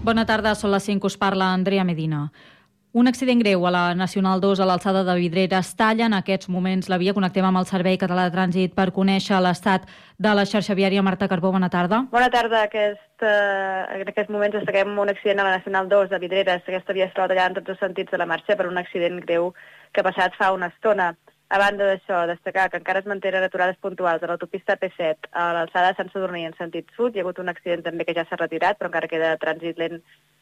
Bona tarda, són les 5, us parla Andrea Medina. Un accident greu a la Nacional 2 a l'alçada de Vidreres talla en aquests moments la via. Connectem amb el Servei Català de Trànsit per conèixer l'estat de la xarxa viària. Marta Carbó, bona tarda. Bona tarda. Aquest, eh, en aquests moments destaquem un accident a la Nacional 2 de Vidreres. Aquesta via es troba tallada en tots els sentits de la marxa per un accident greu que ha passat fa una estona. A banda d'això, destacar que encara es mantenen aturades puntuals a l'autopista P7 a l'alçada de Sant Sadurní en sentit sud. Hi ha hagut un accident també que ja s'ha retirat, però encara queda trànsit lent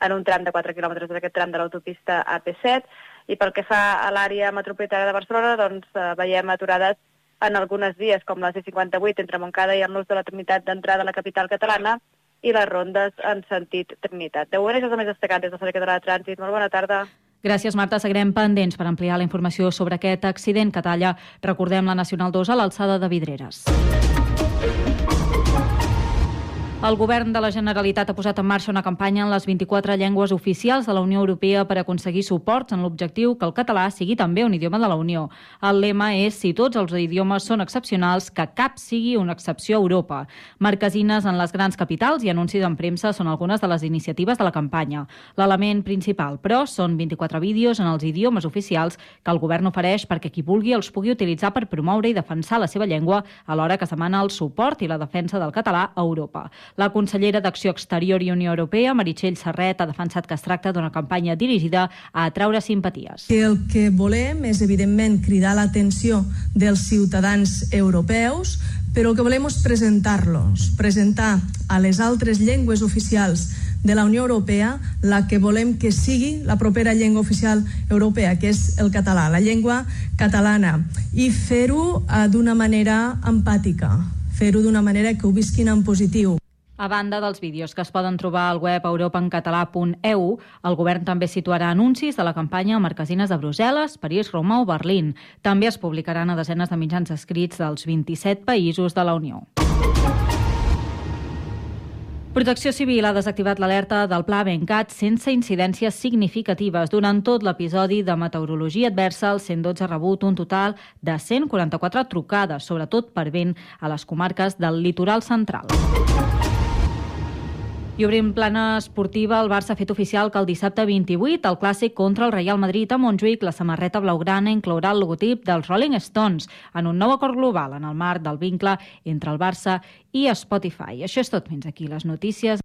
en un tram de 4 quilòmetres d'aquest tram de l'autopista AP7. I pel que fa a l'àrea metropolitana de Barcelona, doncs eh, veiem aturades en algunes vies, com la C58 entre Montcada i el nus de la Trinitat d'entrada a la capital catalana, i les rondes en sentit Trinitat. De moment, això és el més destacat des del Servei Català de Trànsit. Molt bona tarda. Gràcies, Marta. Seguirem pendents per ampliar la informació sobre aquest accident que talla, recordem, la Nacional 2 a l'alçada de Vidreres. El govern de la Generalitat ha posat en marxa una campanya en les 24 llengües oficials de la Unió Europea per aconseguir suports en l'objectiu que el català sigui també un idioma de la Unió. El lema és si tots els idiomes són excepcionals, que cap sigui una excepció a Europa. Marquesines en les grans capitals i anuncis en premsa són algunes de les iniciatives de la campanya. L'element principal, però, són 24 vídeos en els idiomes oficials que el govern ofereix perquè qui vulgui els pugui utilitzar per promoure i defensar la seva llengua alhora que es demana el suport i la defensa del català a Europa. La consellera d'Acció Exterior i Unió Europea, Meritxell Serret, ha defensat que es tracta d'una campanya dirigida a atraure simpaties. Que el que volem és, evidentment, cridar l'atenció dels ciutadans europeus, però el que volem és presentar-los, presentar a les altres llengües oficials de la Unió Europea la que volem que sigui la propera llengua oficial europea, que és el català, la llengua catalana, i fer-ho eh, d'una manera empàtica, fer-ho d'una manera que ho visquin en positiu. A banda dels vídeos que es poden trobar al web europaencatalà.eu, el govern també situarà anuncis de la campanya a marquesines de Brussel·les, París, Roma o Berlín. També es publicaran a desenes de mitjans escrits dels 27 països de la Unió. Protecció Civil ha desactivat l'alerta del Pla Bencat sense incidències significatives. Durant tot l'episodi de meteorologia adversa, el 112 ha rebut un total de 144 trucades, sobretot per vent a les comarques del litoral central. I obrim plana esportiva, el Barça ha fet oficial que el dissabte 28, el clàssic contra el Real Madrid a Montjuïc, la samarreta blaugrana inclourà el logotip dels Rolling Stones en un nou acord global en el marc del vincle entre el Barça i Spotify. Això és tot. Fins aquí les notícies.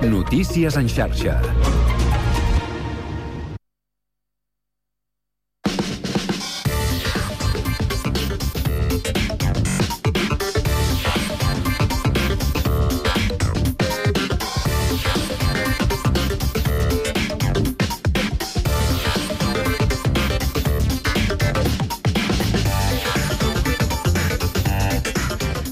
Notícies en xarxa.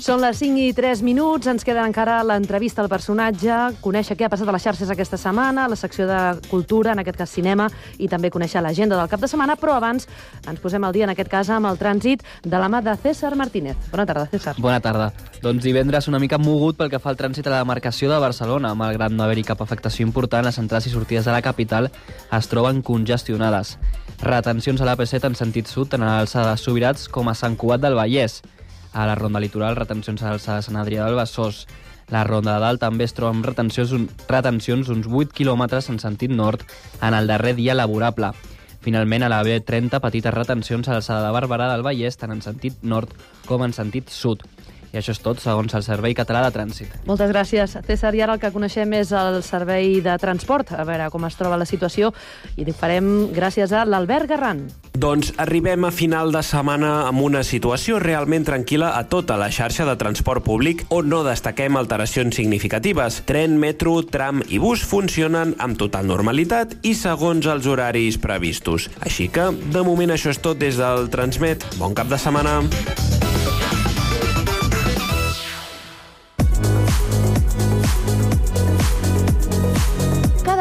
Són les 5 i 3 minuts, ens queda encara l'entrevista al personatge, conèixer què ha passat a les xarxes aquesta setmana, la secció de cultura, en aquest cas cinema, i també conèixer l'agenda del cap de setmana, però abans ens posem al dia, en aquest cas, amb el trànsit de la mà de César Martínez. Bona tarda, César. Bona tarda. Doncs divendres una mica mogut pel que fa al trànsit a la demarcació de Barcelona, malgrat no haver-hi cap afectació important, les entrades i sortides de la capital es troben congestionades. Retencions a l'AP7 en sentit sud, tant a l'alçada de Subirats com a Sant Cugat del Vallès. A la ronda litoral, retencions a l'alçada de Sant Adrià del Besòs. La ronda de dalt també es troba amb retencions, retencions uns 8 quilòmetres en sentit nord en el darrer dia laborable. Finalment, a la B30, petites retencions a l'alçada de Barberà del Vallès, tant en sentit nord com en sentit sud. I això és tot, segons el Servei Català de Trànsit. Moltes gràcies, César. I ara el que coneixem és el Servei de Transport, a veure com es troba la situació, i ho farem gràcies a l'Albert Garran. Doncs arribem a final de setmana amb una situació realment tranquil·la a tota la xarxa de transport públic on no destaquem alteracions significatives. Tren, metro, tram i bus funcionen amb total normalitat i segons els horaris previstos. Així que, de moment, això és tot des del Transmet. Bon cap de setmana!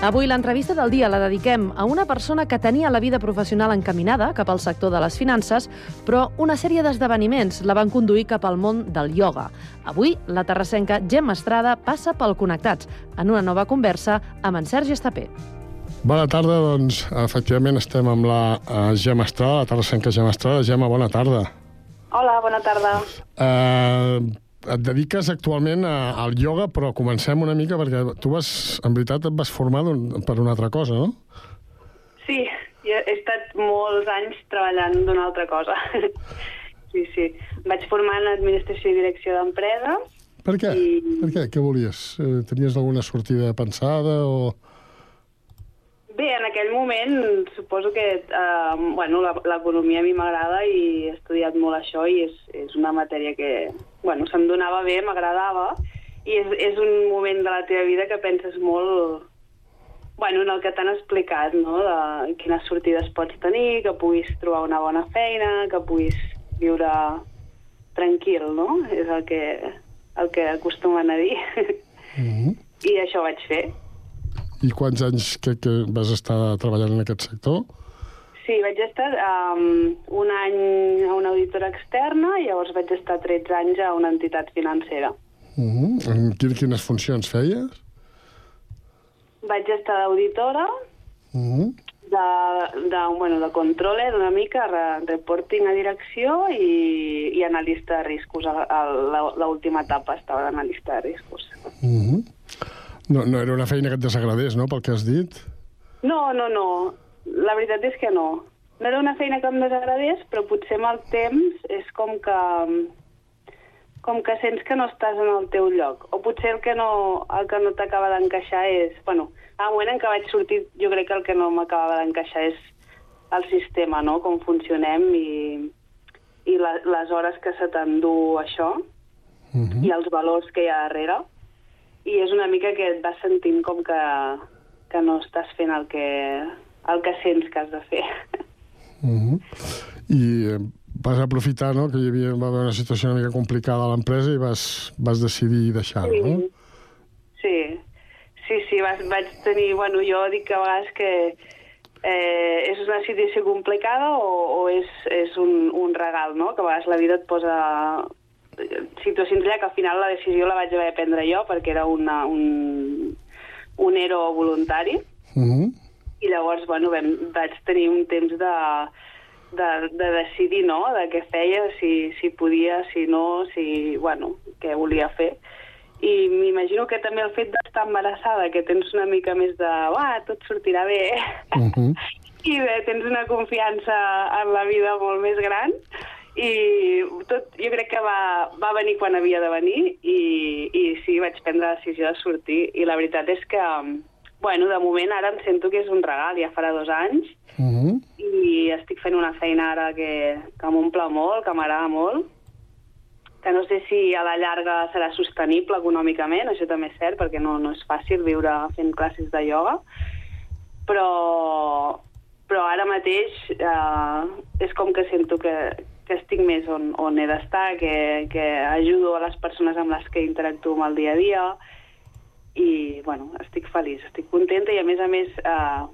Avui l'entrevista del dia la dediquem a una persona que tenia la vida professional encaminada cap al sector de les finances, però una sèrie d'esdeveniments la van conduir cap al món del ioga. Avui, la terrassenca Gemma Estrada passa pel Connectats, en una nova conversa amb en Sergi Estapé. Bona tarda, doncs, efectivament estem amb la uh, Gemma Estrada, la terrassenca Gemma Estrada. Gemma, bona tarda. Hola, bona tarda. Uh, et dediques actualment a, al ioga, però comencem una mica perquè tu vas, en veritat, et vas formar per una altra cosa, no? Sí, he estat molts anys treballant d'una altra cosa. sí, sí. Vaig formar en Administració i Direcció d'Empresa. Per què? I... Per què? Què volies? Eh, tenies alguna sortida pensada o... Bé, en aquell moment suposo que eh, bueno, l'economia a mi m'agrada i he estudiat molt això i és, és una matèria que bueno, se'm donava bé, m'agradava i és, és un moment de la teva vida que penses molt bueno, en el que t'han explicat, no? de quines sortides pots tenir, que puguis trobar una bona feina, que puguis viure tranquil, no? És el que, el que acostumen a dir. Mm -hmm. I això vaig fer. I quants anys que, que vas estar treballant en aquest sector? Sí, vaig estar um, un any a una auditora externa i llavors vaig estar 13 anys a una entitat financera. Uh -huh. En quines funcions feies? Vaig estar d'auditora, uh -huh. de, de, bueno, de controle una mica, reporting a direcció i, i analista de riscos. L'última etapa estava d'analista de riscos. Uh -huh. No, no era una feina que et desagradés, no?, pel que has dit. No, no, no. La veritat és que no. No era una feina que em desagradés, però potser amb el temps és com que com que sents que no estàs en el teu lloc. O potser el que no, el que no t'acaba d'encaixar és... Bueno, al moment en què vaig sortir, jo crec que el que no m'acabava d'encaixar és el sistema, no?, com funcionem i, i la, les hores que se t'endú això uh mhm. -huh. i els valors que hi ha darrere i és una mica que et vas sentint com que, que no estàs fent el que, el que sents que has de fer. Mm -hmm. I eh, vas aprofitar no, que hi havia, va haver una situació una mica complicada a l'empresa i vas, vas decidir deixar-ho, sí. no? Sí, sí, sí, vas, vaig tenir... Bueno, jo dic a vegades que eh, és una situació complicada o, o és, és un, un regal, no? Que a vegades la vida et posa situacions allà que al final la decisió la vaig haver de prendre jo perquè era una, un, un ero voluntari uh mhm. -huh. i llavors bueno, vam, vaig tenir un temps de, de, de decidir no, de què feia, si, si podia, si no, si, bueno, què volia fer. I m'imagino que també el fet d'estar embarassada, que tens una mica més de, va, tot sortirà bé, uh mhm. -huh. i bé, tens una confiança en la vida molt més gran, i tot, jo crec que va, va venir quan havia de venir i, i sí, vaig prendre la decisió de sortir i la veritat és que, bueno, de moment ara em sento que és un regal, ja farà dos anys uh mhm. -huh. i estic fent una feina ara que, que m'omple molt, que m'agrada molt que no sé si a la llarga serà sostenible econòmicament, això també és cert, perquè no, no és fàcil viure fent classes de ioga, però, però ara mateix eh, és com que sento que, que estic més on, on he d'estar, que, que ajudo a les persones amb les que interactuo amb el dia a dia i, bueno, estic feliç, estic contenta i, a més a més, eh,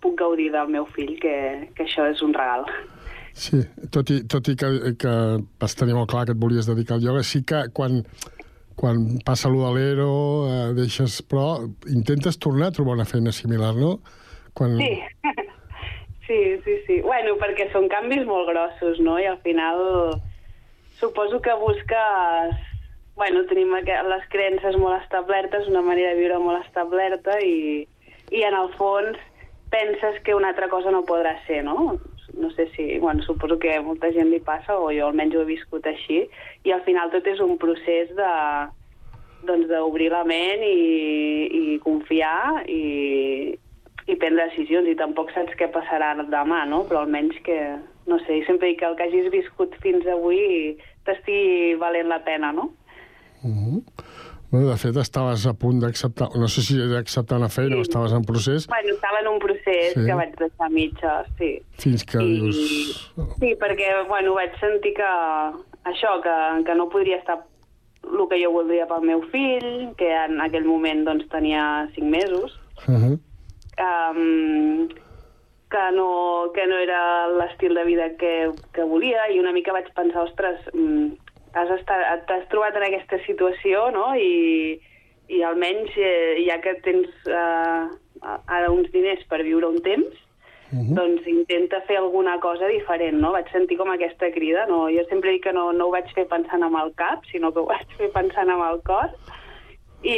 puc gaudir del meu fill, que, que això és un regal. Sí, tot i, tot i que, que vas tenir molt clar que et volies dedicar al ioga, sí que quan, quan passa allò de l'ero, eh, deixes... Però intentes tornar a trobar una feina similar, no? Quan... Sí, Sí, sí, sí. Bueno, perquè són canvis molt grossos, no? I al final suposo que busques... Bueno, tenim les creences molt establertes, una manera de viure molt establerta i, i en el fons penses que una altra cosa no podrà ser, no? No sé si... Bueno, suposo que a molta gent li passa, o jo almenys ho he viscut així, i al final tot és un procés de doncs d'obrir la ment i, i confiar i, i prendre decisions i tampoc saps què passarà demà, no? Però almenys que, no sé, sempre dic que el que hagis viscut fins avui t'estigui valent la pena, no? Uh -huh. Bueno, de fet, estaves a punt d'acceptar, no sé si d'acceptar una feina sí. o estaves en procés. Bueno, estava en un procés sí. que vaig deixar mitja, sí. Fins que I, dius... Sí, perquè, bueno, vaig sentir que això, que, que no podria estar el que jo voldria pel meu fill, que en aquell moment doncs tenia cinc mesos, uh -huh um, que, no, que no era l'estil de vida que, que volia i una mica vaig pensar, ostres, mm, t'has t'has trobat en aquesta situació, no?, i, i almenys, eh, ja que tens eh, ara uns diners per viure un temps, Mhm. doncs intenta fer alguna cosa diferent, no? Vaig sentir com aquesta crida, no? Jo sempre dic que no, no ho vaig fer pensant amb el cap, sinó que ho vaig fer pensant amb el cor, i,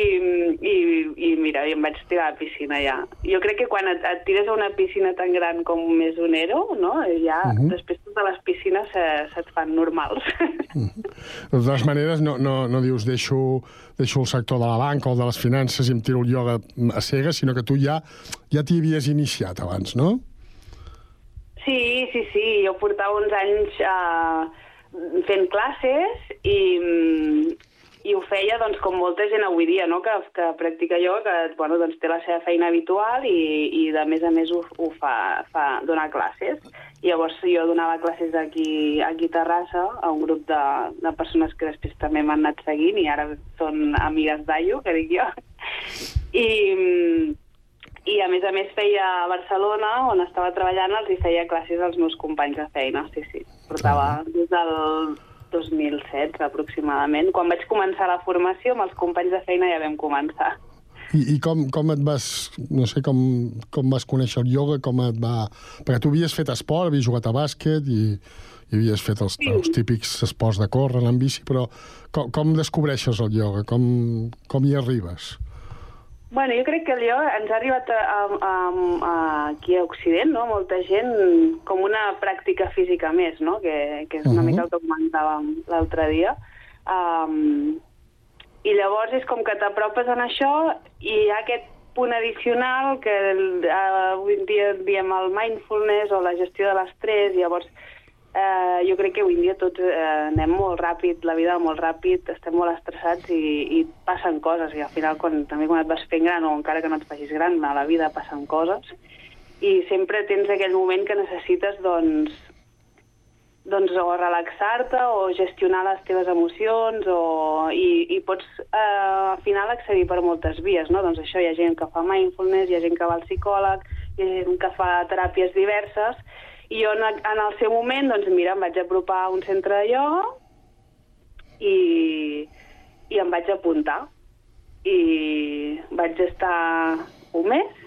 i, i mira, i em vaig tirar a la piscina ja. Jo crec que quan et, et tires a una piscina tan gran com és un Ero, no? ja Mhm. després totes les piscines se, se't fan normals. De totes maneres, no, no, no dius deixo, deixo el sector de la banca o de les finances i em tiro el ioga a cegues, sinó que tu ja ja t'hi havies iniciat abans, no? Sí, sí, sí. Jo portava uns anys uh, fent classes i, mm, i ho feia doncs, com molta gent avui dia, no? que, que practica ioga, que bueno, doncs, té la seva feina habitual i, i de més a més ho, ho fa, fa donar classes. I llavors jo donava classes aquí, aquí a Terrassa a un grup de, de persones que després també m'han anat seguint i ara són amigues d'Aio, que dic jo. I, i a més a més feia a Barcelona, on estava treballant, els hi feia classes als meus companys de feina, sí, sí. Portava des del 2007 aproximadament. Quan vaig començar la formació, amb els companys de feina ja vam començar. I, i com, com et vas, no sé, com, com vas conèixer el ioga, com et va... Perquè tu havies fet esport, havies jugat a bàsquet i, i havies fet els, els típics esports de córrer, anar en bici, però com, com descobreixes el ioga? Com, com hi arribes? Bueno, jo crec que ioga ens ha arribat a, a, a, aquí a Occident, no? Molta gent com una pràctica física més, no? Que, que és una Mhm. mica el que comentàvem l'altre dia. Um, I llavors és com que t'apropes en això i hi ha aquest punt addicional que el, uh, avui en dia diem el mindfulness o la gestió de l'estrès, llavors eh, jo crec que avui dia tots eh, anem molt ràpid, la vida molt ràpid, estem molt estressats i, i passen coses, i al final quan, també quan et vas fent gran o encara que no et facis gran, a la vida passen coses, i sempre tens aquell moment que necessites doncs, doncs o relaxar-te o gestionar les teves emocions o, i, i pots eh, al final accedir per moltes vies, no? Doncs això, hi ha gent que fa mindfulness, hi ha gent que va al psicòleg, hi ha gent que fa teràpies diverses, i jo en, en el seu moment, doncs mira, em vaig apropar a un centre de ioga i, i em vaig apuntar. I vaig estar un mes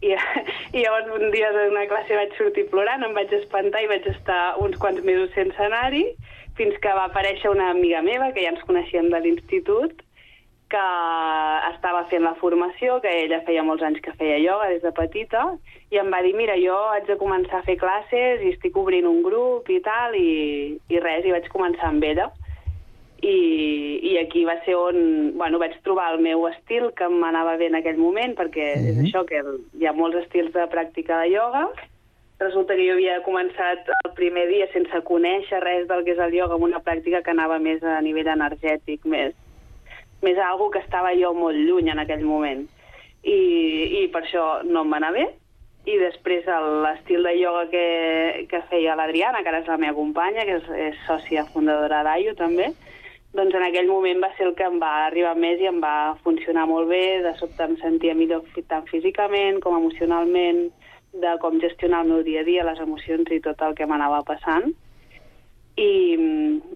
i, i llavors un dia d'una classe vaig sortir plorant, em vaig espantar i vaig estar uns quants mesos sense anar-hi, fins que va aparèixer una amiga meva, que ja ens coneixíem de l'institut, que estava fent la formació, que ella feia molts anys que feia ioga des de petita, i em va dir, mira, jo haig de començar a fer classes i estic obrint un grup i tal, i, i res, i vaig començar amb ella. I, i aquí va ser on bueno, vaig trobar el meu estil que m'anava bé en aquell moment, perquè mm -hmm. és això, que hi ha molts estils de pràctica de ioga. Resulta que jo havia començat el primer dia sense conèixer res del que és el ioga, amb una pràctica que anava més a nivell energètic, més, més algo que estava jo molt lluny en aquell moment. I, i per això no em va anar bé. I després l'estil de ioga que, que feia l'Adriana, que ara és la meva companya, que és, és sòcia fundadora d'AIO també, doncs en aquell moment va ser el que em va arribar més i em va funcionar molt bé, de sobte em sentia millor tant físicament com emocionalment, de com gestionar el meu dia a dia, les emocions i tot el que m'anava passant. I,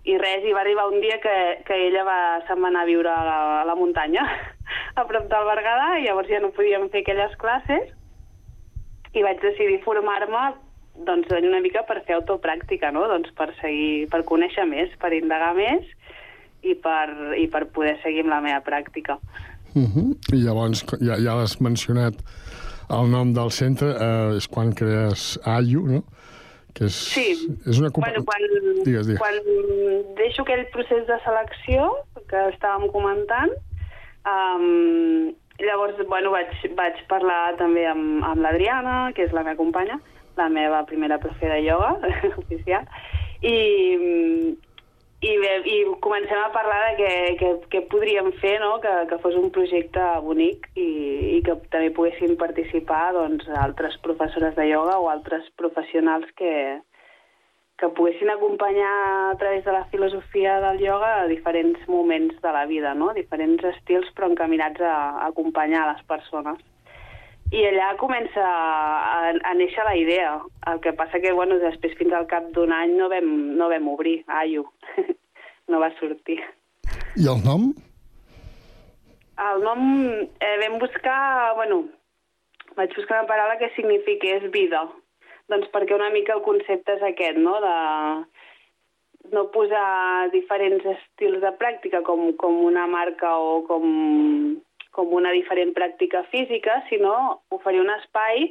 I res, i va arribar un dia que, que ella va, se'n va anar a viure a la, a la muntanya, a prop del Berguedà, i llavors ja no podíem fer aquelles classes, i vaig decidir formar-me doncs, una mica per fer autopràctica, no? doncs per, seguir, per conèixer més, per indagar més i per, i per poder seguir amb la meva pràctica. Uh -huh. I llavors, ja, ja l'has mencionat, el nom del centre eh, és quan crees AIU, no? Que és, Sí. és una. Bueno, quan, Digues, digues. quan deixo aquell procés de selecció que estàvem comentant, um, llavors bueno, vaig, vaig parlar també amb, amb l'Adriana, que és la meva companya, la meva primera profe de ioga oficial, i, i, bé, i comencem a parlar de què, què, què podríem fer, no? que, que fos un projecte bonic i, i que també poguessin participar doncs, altres professores de ioga o altres professionals que, que poguessin acompanyar a través de la filosofia del ioga a diferents moments de la vida, no? diferents estils però encaminats a, a acompanyar les persones. I allà comença a, a néixer la idea. El que passa que, bueno, després fins al cap d'un any no vam, no vam obrir, Aio. no va sortir. I el nom? El nom eh, vam buscar, bueno, vaig buscar una paraula que signifiqués vida. Doncs perquè una mica el concepte és aquest, no?, de no posar diferents estils de pràctica com, com una marca o com com una diferent pràctica física, sinó oferir un espai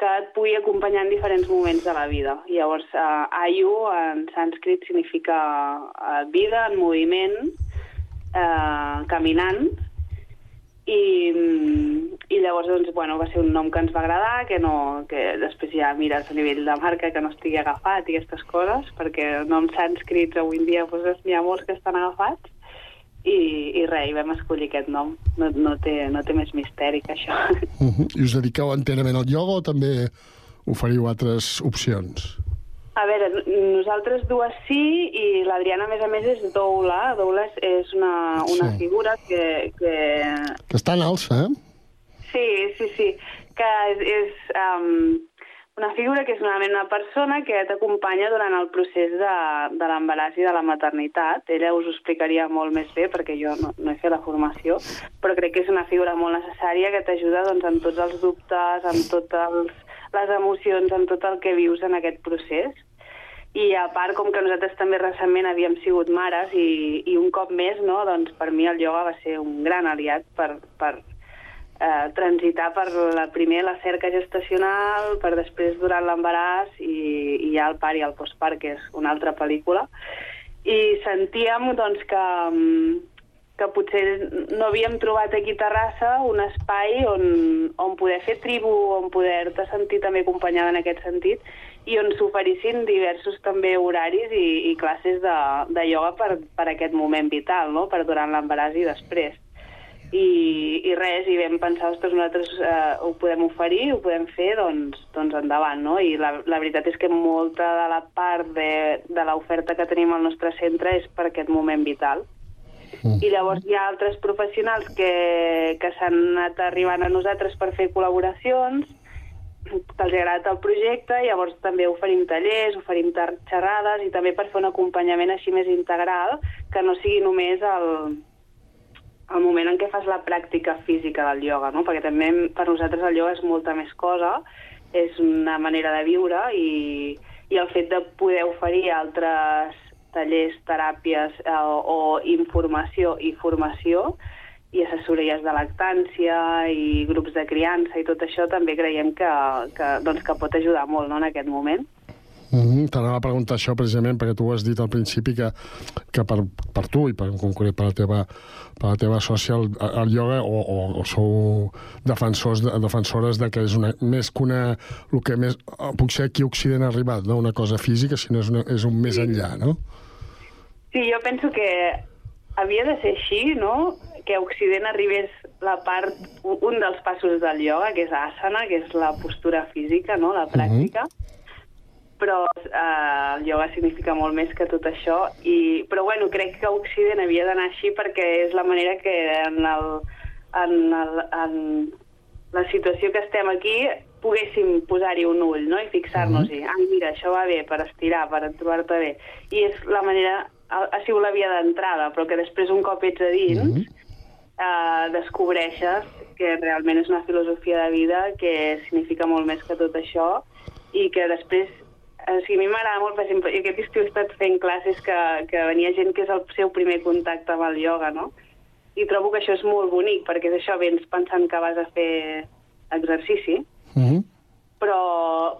que et pugui acompanyar en diferents moments de la vida. Llavors, uh, Ayu en sànscrit significa uh, vida en moviment, uh, caminant, i, i llavors doncs, bueno, va ser un nom que ens va agradar, que, no, que després ja mires a nivell de marca que no estigui agafat i aquestes coses, perquè noms sànscrits avui en dia doncs, n'hi ha molts que estan agafats, i, i res, i vam escollir aquest nom. No, no, té, no té més misteri que això. Uh -huh. I us dediqueu enterament al ioga o també oferiu altres opcions? A veure, nosaltres dues sí, i l'Adriana, a més a més, és doula. Doula és una, una sí. figura que, que... Que està en alça, eh? Sí, sí, sí. Que és... és um, una figura que és una una persona que t'acompanya durant el procés de, de l'embaràs i de la maternitat. Ella us ho explicaria molt més bé perquè jo no, no he fet la formació, però crec que és una figura molt necessària que t'ajuda doncs, en tots els dubtes, en totes les emocions, en tot el que vius en aquest procés. I a part, com que nosaltres també recentment havíem sigut mares i, i un cop més, no, doncs per mi el ioga va ser un gran aliat per, per eh, transitar per la primer la cerca gestacional, per després durant l'embaràs i, i ja el part i el postpart, que és una altra pel·lícula. I sentíem doncs, que, que potser no havíem trobat aquí a Terrassa un espai on, on poder fer tribu, on poder-te sentir també acompanyada en aquest sentit i on s'oferissin diversos també horaris i, i classes de, de ioga per, per aquest moment vital, no? per durant l'embaràs i després i, i res, i vam pensar, ostres, nosaltres eh, ho podem oferir, ho podem fer, doncs, doncs endavant, no? I la, la veritat és que molta de la part de, de l'oferta que tenim al nostre centre és per aquest moment vital. Mm. I llavors hi ha altres professionals que, que s'han anat arribant a nosaltres per fer col·laboracions, que els ha agradat el projecte, i llavors també oferim tallers, oferim xerrades i també per fer un acompanyament així més integral, que no sigui només el, el moment en què fas la pràctica física del ioga, no? perquè també per nosaltres el ioga és molta més cosa, és una manera de viure i, i el fet de poder oferir altres tallers, teràpies eh, o informació i formació i assessories de lactància i grups de criança i tot això també creiem que, que, doncs, que pot ajudar molt no, en aquest moment. Mm -hmm. T'anava a preguntar això precisament perquè tu has dit al principi que, que per, per tu i per, en concret per la teva, per la teva sòcia el, el ioga o, o, o sou defensors de, defensores de que és una, més que una... el que més, puc ser aquí a Occident ha arribat, no una cosa física, sinó és, una, és un més enllà, no? Sí, jo penso que havia de ser així, no? que a Occident arribés la part, un dels passos del ioga, que és asana, que és la postura física, no? la pràctica, uh -huh però eh, el ioga significa molt més que tot això. I, però bueno, crec que Occident havia d'anar així perquè és la manera que en, el, en, el, en la situació que estem aquí poguéssim posar-hi un ull no? i fixar-nos-hi. Mm -hmm. Ai, mira, això va bé per estirar, per trobar-te bé. I és la manera... Ha, ha sigut la via d'entrada, però que després un cop ets a dins mm -hmm. eh, descobreixes que realment és una filosofia de vida que significa molt més que tot això i que després o sigui, a mi m'agrada molt, per exemple, aquest estiu he estat fent classes que, que venia gent que és el seu primer contacte amb el ioga, no? I trobo que això és molt bonic, perquè és això, vens pensant que vas a fer exercici, mm -hmm. però,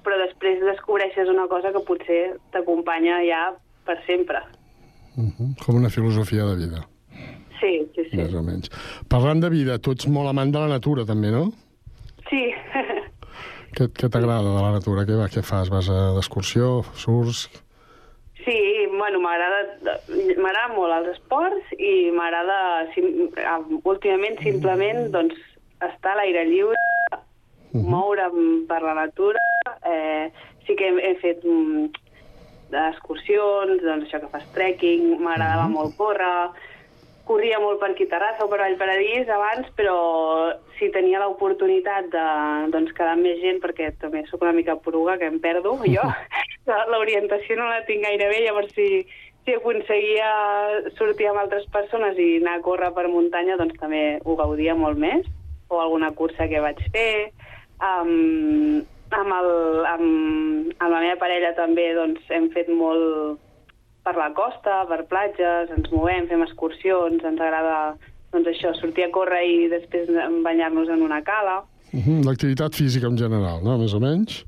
però després descobreixes una cosa que potser t'acompanya ja per sempre. Mm -hmm. Com una filosofia de vida. Sí, sí, sí. Més o menys. Parlant de vida, tu ets molt amant de la natura, també, no? Sí. Què, què t'agrada de la natura? Què, què fas? Vas d'excursió? Surts? Sí, bueno, m'agrada m'agrada molt els esports i m'agrada últimament simplement doncs, estar a l'aire lliure, uh mhm. -huh. moure'm per la natura. Eh, sí que he, he fet mm, excursions, doncs això que fas trekking, m'agradava uh mhm. -huh. molt córrer, corria molt per aquí Terrassa o per Vallparadís abans, però si tenia l'oportunitat de doncs, quedar amb més gent, perquè també sóc una mica poruga, que em perdo, jo, l'orientació no la tinc gaire bé, llavors si, si aconseguia sortir amb altres persones i anar a córrer per muntanya, doncs també ho gaudia molt més, o alguna cursa que vaig fer. Um, amb, el, amb, amb la meva parella també doncs, hem fet molt per la costa, per platges, ens movem, fem excursions, ens agrada doncs això, sortir a córrer i després banyar-nos en una cala. Uh -huh. L'activitat física en general, no? Més o menys?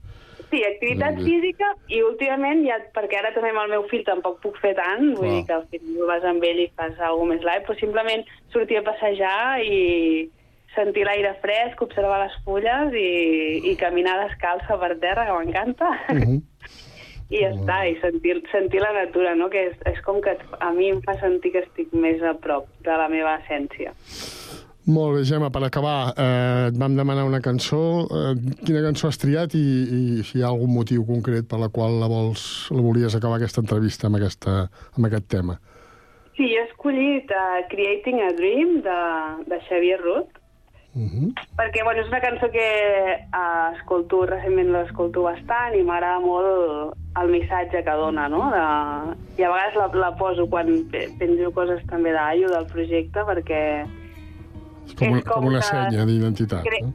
Sí, activitat bé. física i últimament, ja, perquè ara també amb el meu fill tampoc puc fer tant, vull Clar. dir que al final vas amb ell i fas alguna més live, però simplement sortir a passejar i sentir l'aire fresc, observar les fulles i, i caminar descalça per terra, que m'encanta. Uh -huh. I ja està, i sentir, sentir la natura, no? que és, és com que a mi em fa sentir que estic més a prop de la meva essència. Molt bé, Gemma, per acabar, eh, et vam demanar una cançó. Eh, quina cançó has triat i, i si hi ha algun motiu concret per la qual la, vols, la volies acabar aquesta entrevista amb, aquesta, amb aquest tema? Sí, jo he escollit uh, Creating a Dream de, de Xavier Ruth, Uh -huh. perquè bueno, és una cançó que uh, escolto, recentment l'escolto bastant i m'agrada molt el missatge que dona, no? De... I a vegades la, la poso quan pe- penjo coses també d'Aio, del projecte, perquè És com, És com com una que- senya d'identitat. Cre- No?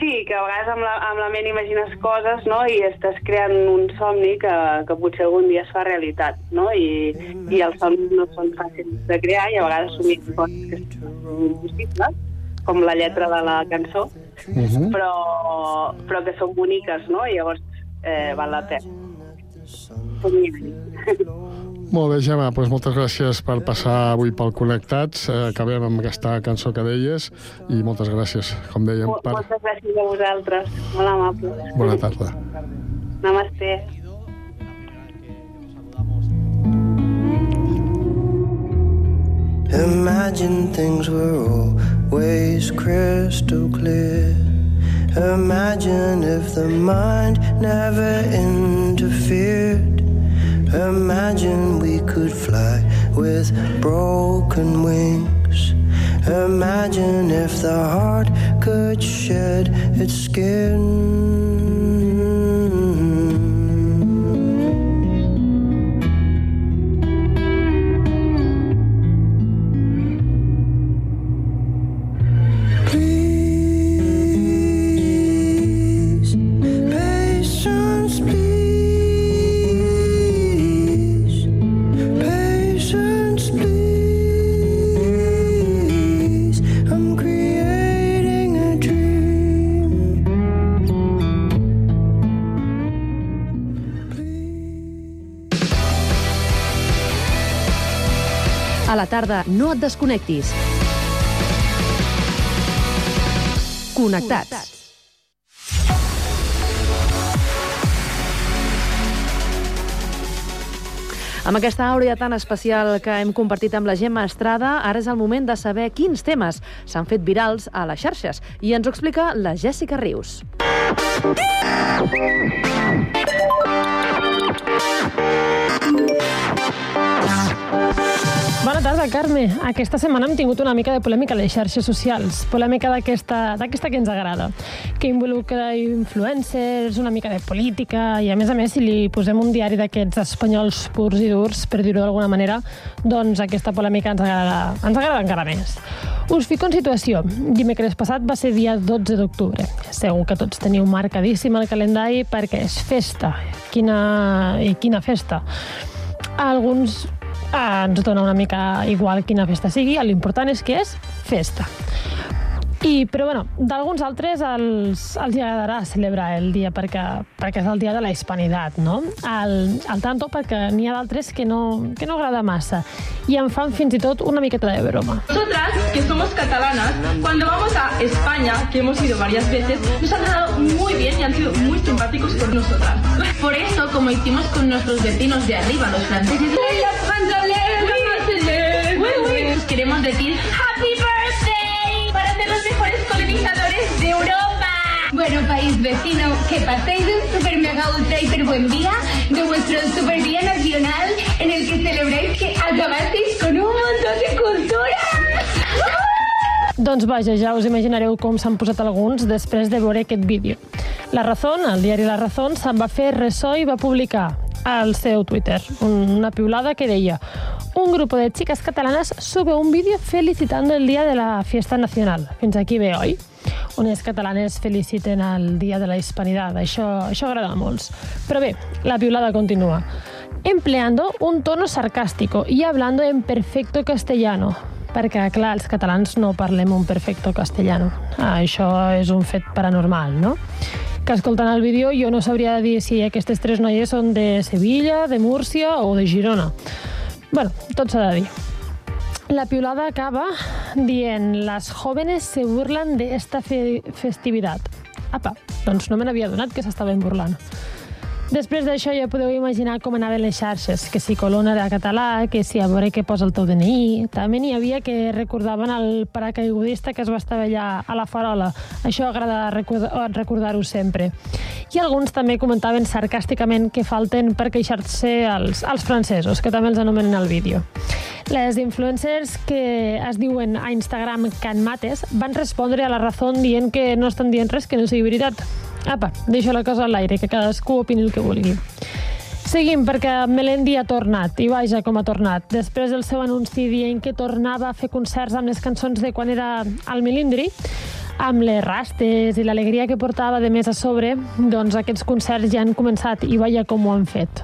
Sí, que a vegades amb la, amb la ment imagines coses no? i estàs creant un somni que, que potser algun dia es fa realitat, no? I, i els somnis no són fàcils de crear i a vegades somiem coses que són impossibles, com la lletra de la cançó, Uh -huh. però, però que són boniques, no? I llavors eh, val la pena. Molt bé, Gemma, doncs moltes gràcies per passar avui pel Connectats. Eh, acabem amb aquesta cançó que deies i moltes gràcies, com dèiem, per... Moltes gràcies a vosaltres, molt amables. Bona tarda. Namaste. Imagine things were always crystal clear. Imagine if the mind never interfered. Imagine we could fly with broken wings. Imagine if the heart could shed its skin. Tarda, no et desconnectis. Connectats. Amb aquesta àurea tan especial que hem compartit amb la Gemma Estrada, ara és el moment de saber quins temes s'han fet virals a les xarxes. I ens ho explica la Jèssica Rius. Bona tarda, Carme. Aquesta setmana hem tingut una mica de polèmica a les xarxes socials. Polèmica d'aquesta que ens agrada, que involucra influencers, una mica de política, i a més a més, si li posem un diari d'aquests espanyols purs i durs, per dir-ho d'alguna manera, doncs aquesta polèmica ens agrada, ens agrada encara més. Us fico en situació. Dimecres passat va ser dia 12 d'octubre. Segur que tots teniu marcadíssim el calendari perquè és festa. Quina, i quina festa. Alguns ens dona una mica igual quina festa sigui, l'important és que és festa. I, però, bueno, d'alguns altres els, els agradarà celebrar el dia perquè, perquè és el dia de la hispanitat, no? Al, al tanto perquè n'hi ha d'altres que no, que no agrada massa i en fan fins i tot una miqueta de broma. Nosotras, que somos catalanas, cuando España, que hemos ido varias veces, nos han tratado muy bien y han sido muy simpáticos con nosotras. Por eso, como hicimos con nuestros vecinos de arriba, los franceses, os queremos decir Happy Birthday para ser los mejores colonizadores de Europa. Bueno, país vecino, que paséis un super mega ultra hiper buen día de vuestro super día nacional en el que celebráis que acabasteis con un montón de cultura. Doncs vaja, ja us imaginareu com s'han posat alguns després de veure aquest vídeo. La Razón, el diari La Razón, se'n va fer ressò i va publicar al seu Twitter una piulada que deia un grupo de chicas catalanas sube un vídeo felicitando el día de la fiesta nacional. Fins aquí bé, oi? Unes catalanes feliciten el dia de la hispanitat. Això, això agrada a molts. Però bé, la piulada continua. Empleando un tono sarcástico y hablando en perfecto castellano. Perquè, clar, els catalans no parlem un perfecto castellano. Ah, això és un fet paranormal, no? que escoltant el vídeo jo no sabria dir si aquestes tres noies són de Sevilla, de Múrcia o de Girona. bueno, tot s'ha de dir. La piulada acaba dient las jóvenes se burlan de esta fe festividad. Apa, doncs no me n'havia donat que s'estaven burlant. Després d'això ja podeu imaginar com anaven les xarxes, que si Colonna era català, que si a veure què posa el teu DNI... També n'hi havia que recordaven el paracaigudista que es va estavellar a la farola. Això agrada recordar- recordar-ho sempre. I alguns també comentaven sarcàsticament que falten per queixar-se als, als francesos, que també els anomenen al vídeo. Les influencers que es diuen a Instagram Can Mates van respondre a la raó dient que no estan dient res que no sigui veritat. Apa, deixo la cosa a l'aire, que cadascú opini el que vulgui. Seguim, perquè Melendi ha tornat, i vaja com ha tornat. Després del seu anunci dient que tornava a fer concerts amb les cançons de quan era al Milindri, amb les rastes i l'alegria que portava de més a sobre, doncs aquests concerts ja han començat i vaja com ho han fet.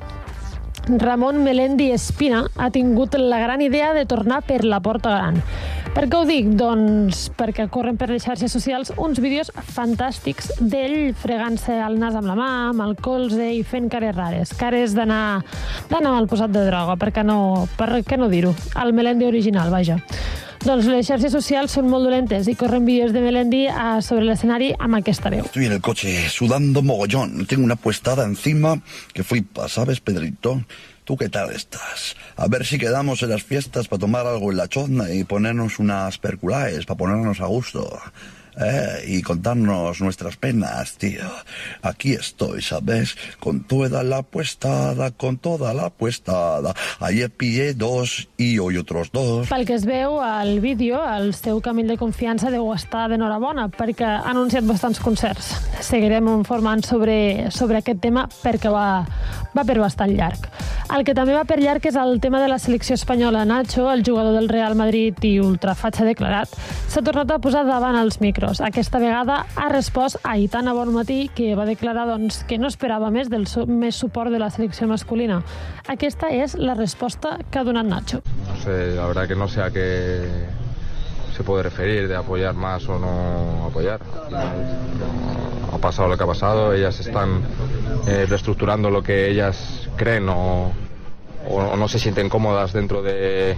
Ramon Melendi Espina ha tingut la gran idea de tornar per la Porta Gran. Per què ho dic? Doncs perquè corren per les xarxes socials uns vídeos fantàstics d'ell fregant-se el nas amb la mà, amb el colze i fent cares rares. Cares d'anar d'anar mal posat de droga, per què no, per què no dir-ho? El Melendi original, vaja. Doncs les xarxes socials són molt dolentes i corren vídeos de Melendi a, sobre l'escenari amb aquesta veu. Estoy en el coche sudando mogollón. Tengo una puestada encima que flipa, ¿sabes, Pedrito? ¿Tú qué tal estás? A ver si quedamos en las fiestas para tomar algo en la chozna y ponernos unas perculaes para ponernos a gusto. ¿Eh? Y contarnos nuestras penas, tío. Aquí estoy, ¿sabes? Con toda la puestada, con toda la puestada. Ayer pillé dos y hoy otros dos. Pel que es veu al vídeo, el seu camill de confiança deu estar d'enhorabona perquè ha anunciat bastants concerts. Seguirem informant sobre, sobre aquest tema perquè va, va per bastant llarg. El que també va per llarg és el tema de la selecció espanyola. Nacho, el jugador del Real Madrid i ultrafatxa declarat, s'ha tornat a posar davant els micros. Aquesta vegada ha respost a Itana Bonmatí, que va declarar doncs, que no esperava més del més suport de la selecció masculina. Aquesta és la resposta que ha donat Nacho. No sé, la verdad que no sé a qué se puede referir de apoyar más o no apoyar. Ha pasado lo que ha pasado, ellas están eh, reestructurando lo que ellas creen o- o no se sienten cómodas dentro de,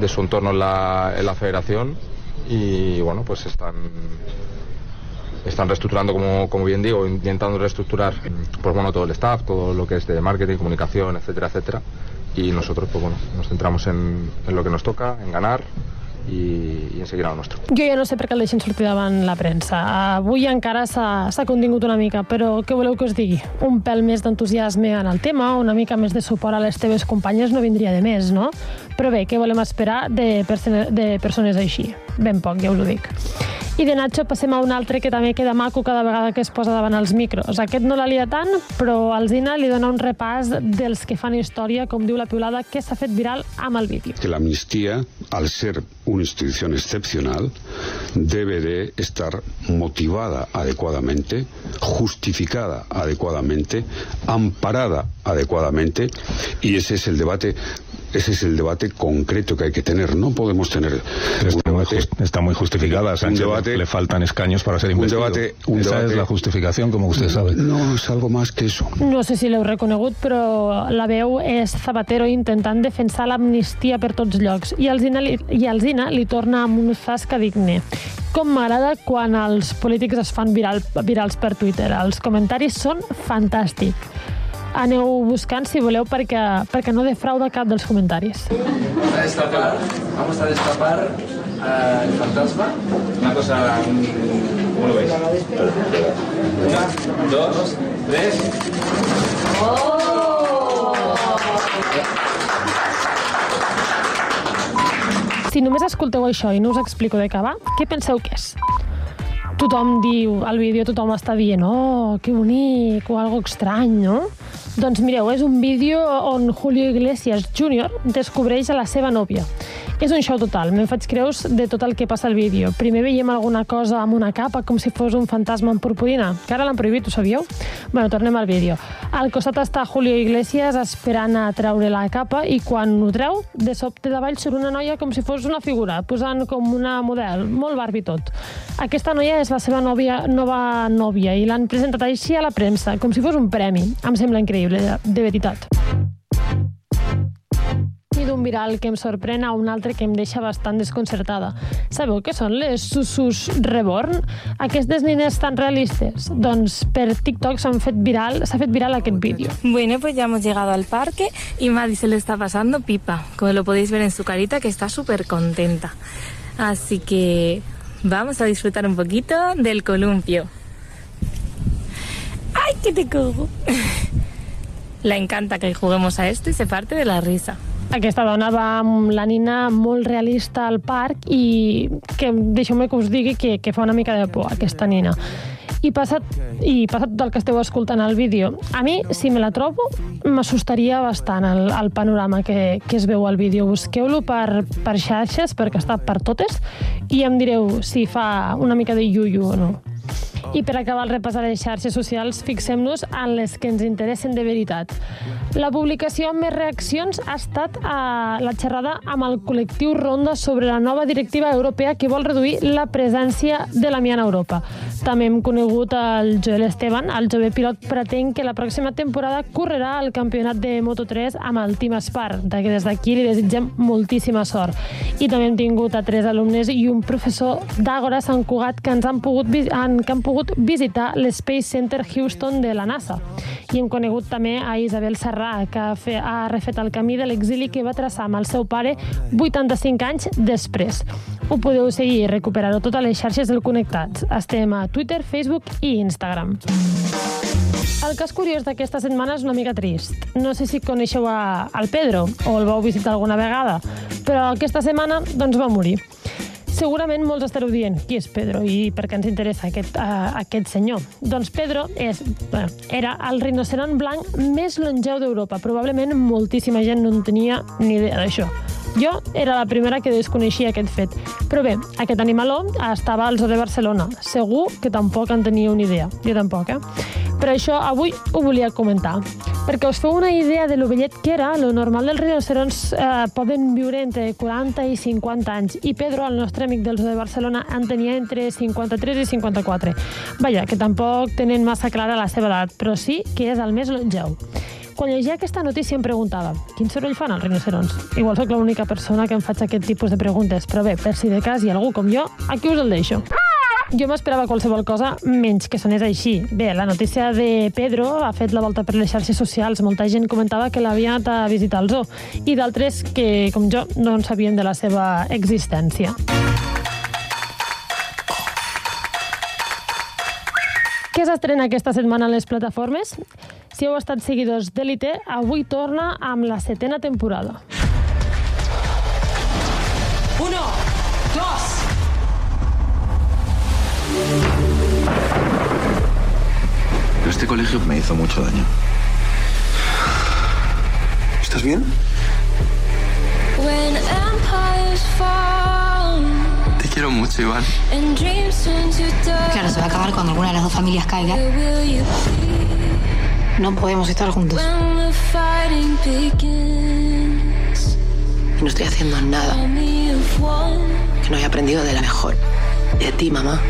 de su entorno en la, en la federación y bueno, pues están están reestructurando, como, como bien digo, intentando reestructurar pues bueno, todo el staff, todo lo que es de marketing, comunicación, etcétera, etcétera. Y nosotros pues bueno, nos centramos en, en lo que nos toca, en ganar y, y en seguir a lo nuestro. Jo ja no sé per què el deixen sortir davant la premsa. Avui encara s'ha contingut una mica, però què voleu que us digui? Un pèl més d'entusiasme en el tema, una mica més de suport a les teves companyes no vindria de més, no? Però bé, què volem esperar de, de persones així? Ben poc, ja us ho dic. I de Nacho passem a un altre que també queda maco cada vegada que es posa davant els micros. Aquest no la lia tant, però Alzina li dona un repàs dels que fan història, com diu la piulada, que s'ha fet viral amb el vídeo. que la amnistía, al ser una institución excepcional, debe de estar motivada adecuadamente, justificada adecuadamente, amparada adecuadamente, y ese es el debate. Ese es el debate concreto que hay que tener. No podemos tener un debate. Está muy justificada. A Sánchez un debate, le faltan escaños para ser un investido. debate, un Esa debate- es la justificación, como usted sabe. No, es algo más que eso. No sé si l'heu reconegut, però la veu és Zapatero intentant defensar l'amnistia per tots llocs. I Alzina li, i Alzina li torna amb un zasca digne. Com m'agrada quan els polítics es fan viral, virals per Twitter. Els comentaris són fantàstics. Aneu buscant, si voleu, perquè, perquè no defrauda cap dels comentaris. Vamos a destapar, vamos a destapar el fantasma. Una cosa, un- ¿cómo lo veis? Una, dos, tres. Si només escolteu això i no us explico de què va, què penseu que és? Tothom diu, al vídeo tothom està dient oh, que bonic, o algo estrany, no? Doncs mireu, és un vídeo on Julio Iglesias Jr. descobreix a la seva nòvia. És un show total, me'n faig creus de tot el que passa al vídeo. Primer veiem alguna cosa amb una capa, com si fos un fantasma en purpurina, que ara l'han prohibit, ho sabíeu? Bueno, tornem al vídeo. Al costat està Julio Iglesias esperant a treure la capa i quan ho treu, de sobte davall surt una noia com si fos una figura, posant com una model, molt Barbie tot. Aquesta noia és la seva nòvia, nova nòvia i l'han presentat així a la premsa, com si fos un premi. Em sembla increïble, de, veritat. I d'un viral que em sorprèn a un altre que em deixa bastant desconcertada. Sabeu què són les Susus Reborn? Aquestes nines tan realistes? Doncs per TikTok s'han fet viral, s'ha fet viral aquest vídeo. Bueno, pues ya hemos llegado al parque y Madi se le está pasando pipa, como lo podéis ver en su carita que está súper contenta. Así que vamos a disfrutar un poquito del columpio. ¡Ay, que te cojo! Le encanta que juguemos a esto y se parte de la risa. Aquesta dona va amb la nina molt realista al parc i que deixeu-me que us digui que, que fa una mica de por aquesta nina. I passat, I passat tot el que esteu escoltant al vídeo, a mi, si me la trobo, m'assustaria bastant el, el panorama que, que es veu al vídeo. Busqueu-lo per, per xarxes, perquè està per totes, i em direu si fa una mica de yuyu o no. I per acabar el repàs a les xarxes socials, fixem-nos en les que ens interessen de veritat. La publicació amb més reaccions ha estat a la xerrada amb el col·lectiu Ronda sobre la nova directiva europea que vol reduir la presència de l'amiant a Europa. També hem conegut el Joel Esteban, el jove pilot pretén que la pròxima temporada correrà al campionat de Moto3 amb el Team Spar, de que des d'aquí li desitgem moltíssima sort. I també hem tingut a tres alumnes i un professor d'Àgora Sant Cugat que ens han pogut, han, que han pogut visitar l'Space Center Houston de la NASA. I hem conegut també a Isabel Serrà, que ha, fe, ha refet el camí de l'exili que va traçar amb el seu pare 85 anys després. Ho podeu seguir i recuperar-ho totes les xarxes del Connectats. Estem a Twitter, Facebook i Instagram. El cas curiós d'aquesta setmana és una mica trist. No sé si coneixeu a, al Pedro o el vau visitar alguna vegada, però aquesta setmana doncs, va morir. Segurament molts estareu dient qui és Pedro i per què ens interessa aquest, uh, aquest senyor. Doncs Pedro és, bueno, era el rinoceront blanc més longeu d'Europa. Probablement moltíssima gent no en tenia ni idea d'això. Jo era la primera que desconeixia aquest fet. Però bé, aquest animaló estava al zoo de Barcelona. Segur que tampoc en teníeu ni idea. Jo tampoc, eh? Per això avui ho volia comentar. Perquè us feu una idea de lo vellet que era, lo normal dels rinocerons eh, poden viure entre 40 i 50 anys. I Pedro, el nostre amic del zoo de Barcelona, en tenia entre 53 i 54. Vaja, que tampoc tenen massa clara la seva edat, però sí que és el més longeu. Quan llegia aquesta notícia em preguntava quin soroll fan els rinocerons? Igual sóc l'única persona que em faig aquest tipus de preguntes, però bé, per si de cas hi ha algú com jo, aquí us el deixo. Jo m'esperava qualsevol cosa menys que sonés així. Bé, la notícia de Pedro ha fet la volta per les xarxes socials. Molta gent comentava que l'havia anat a visitar al zoo i d'altres que, com jo, no en sabien de la seva existència. Què s'estrena aquesta setmana a les plataformes? Si heu estat seguidors d'Elite, avui torna amb la setena temporada. Uno, dos. Este colegio me hizo mucho daño. ¿Estás bien? When empires fall quiero mucho, Iván. Claro, se va a acabar cuando alguna de las dos familias caiga. No podemos estar juntos. no estoy haciendo nada que no haya aprendido de la mejor. De ti, mamá.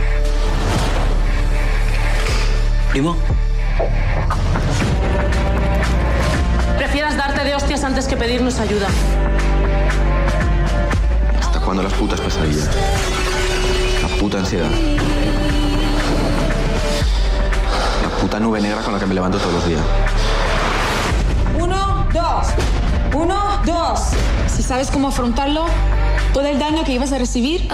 Primo, Prefieras darte de hostias antes que pedirnos ayuda. ¿hasta cuándo las putas pesadillas? La puta ansiedad. La puta nube negra con la que me levanto todos los días. Uno, dos. Uno, dos. Si sabes cómo afrontarlo, todo el daño que ibas a recibir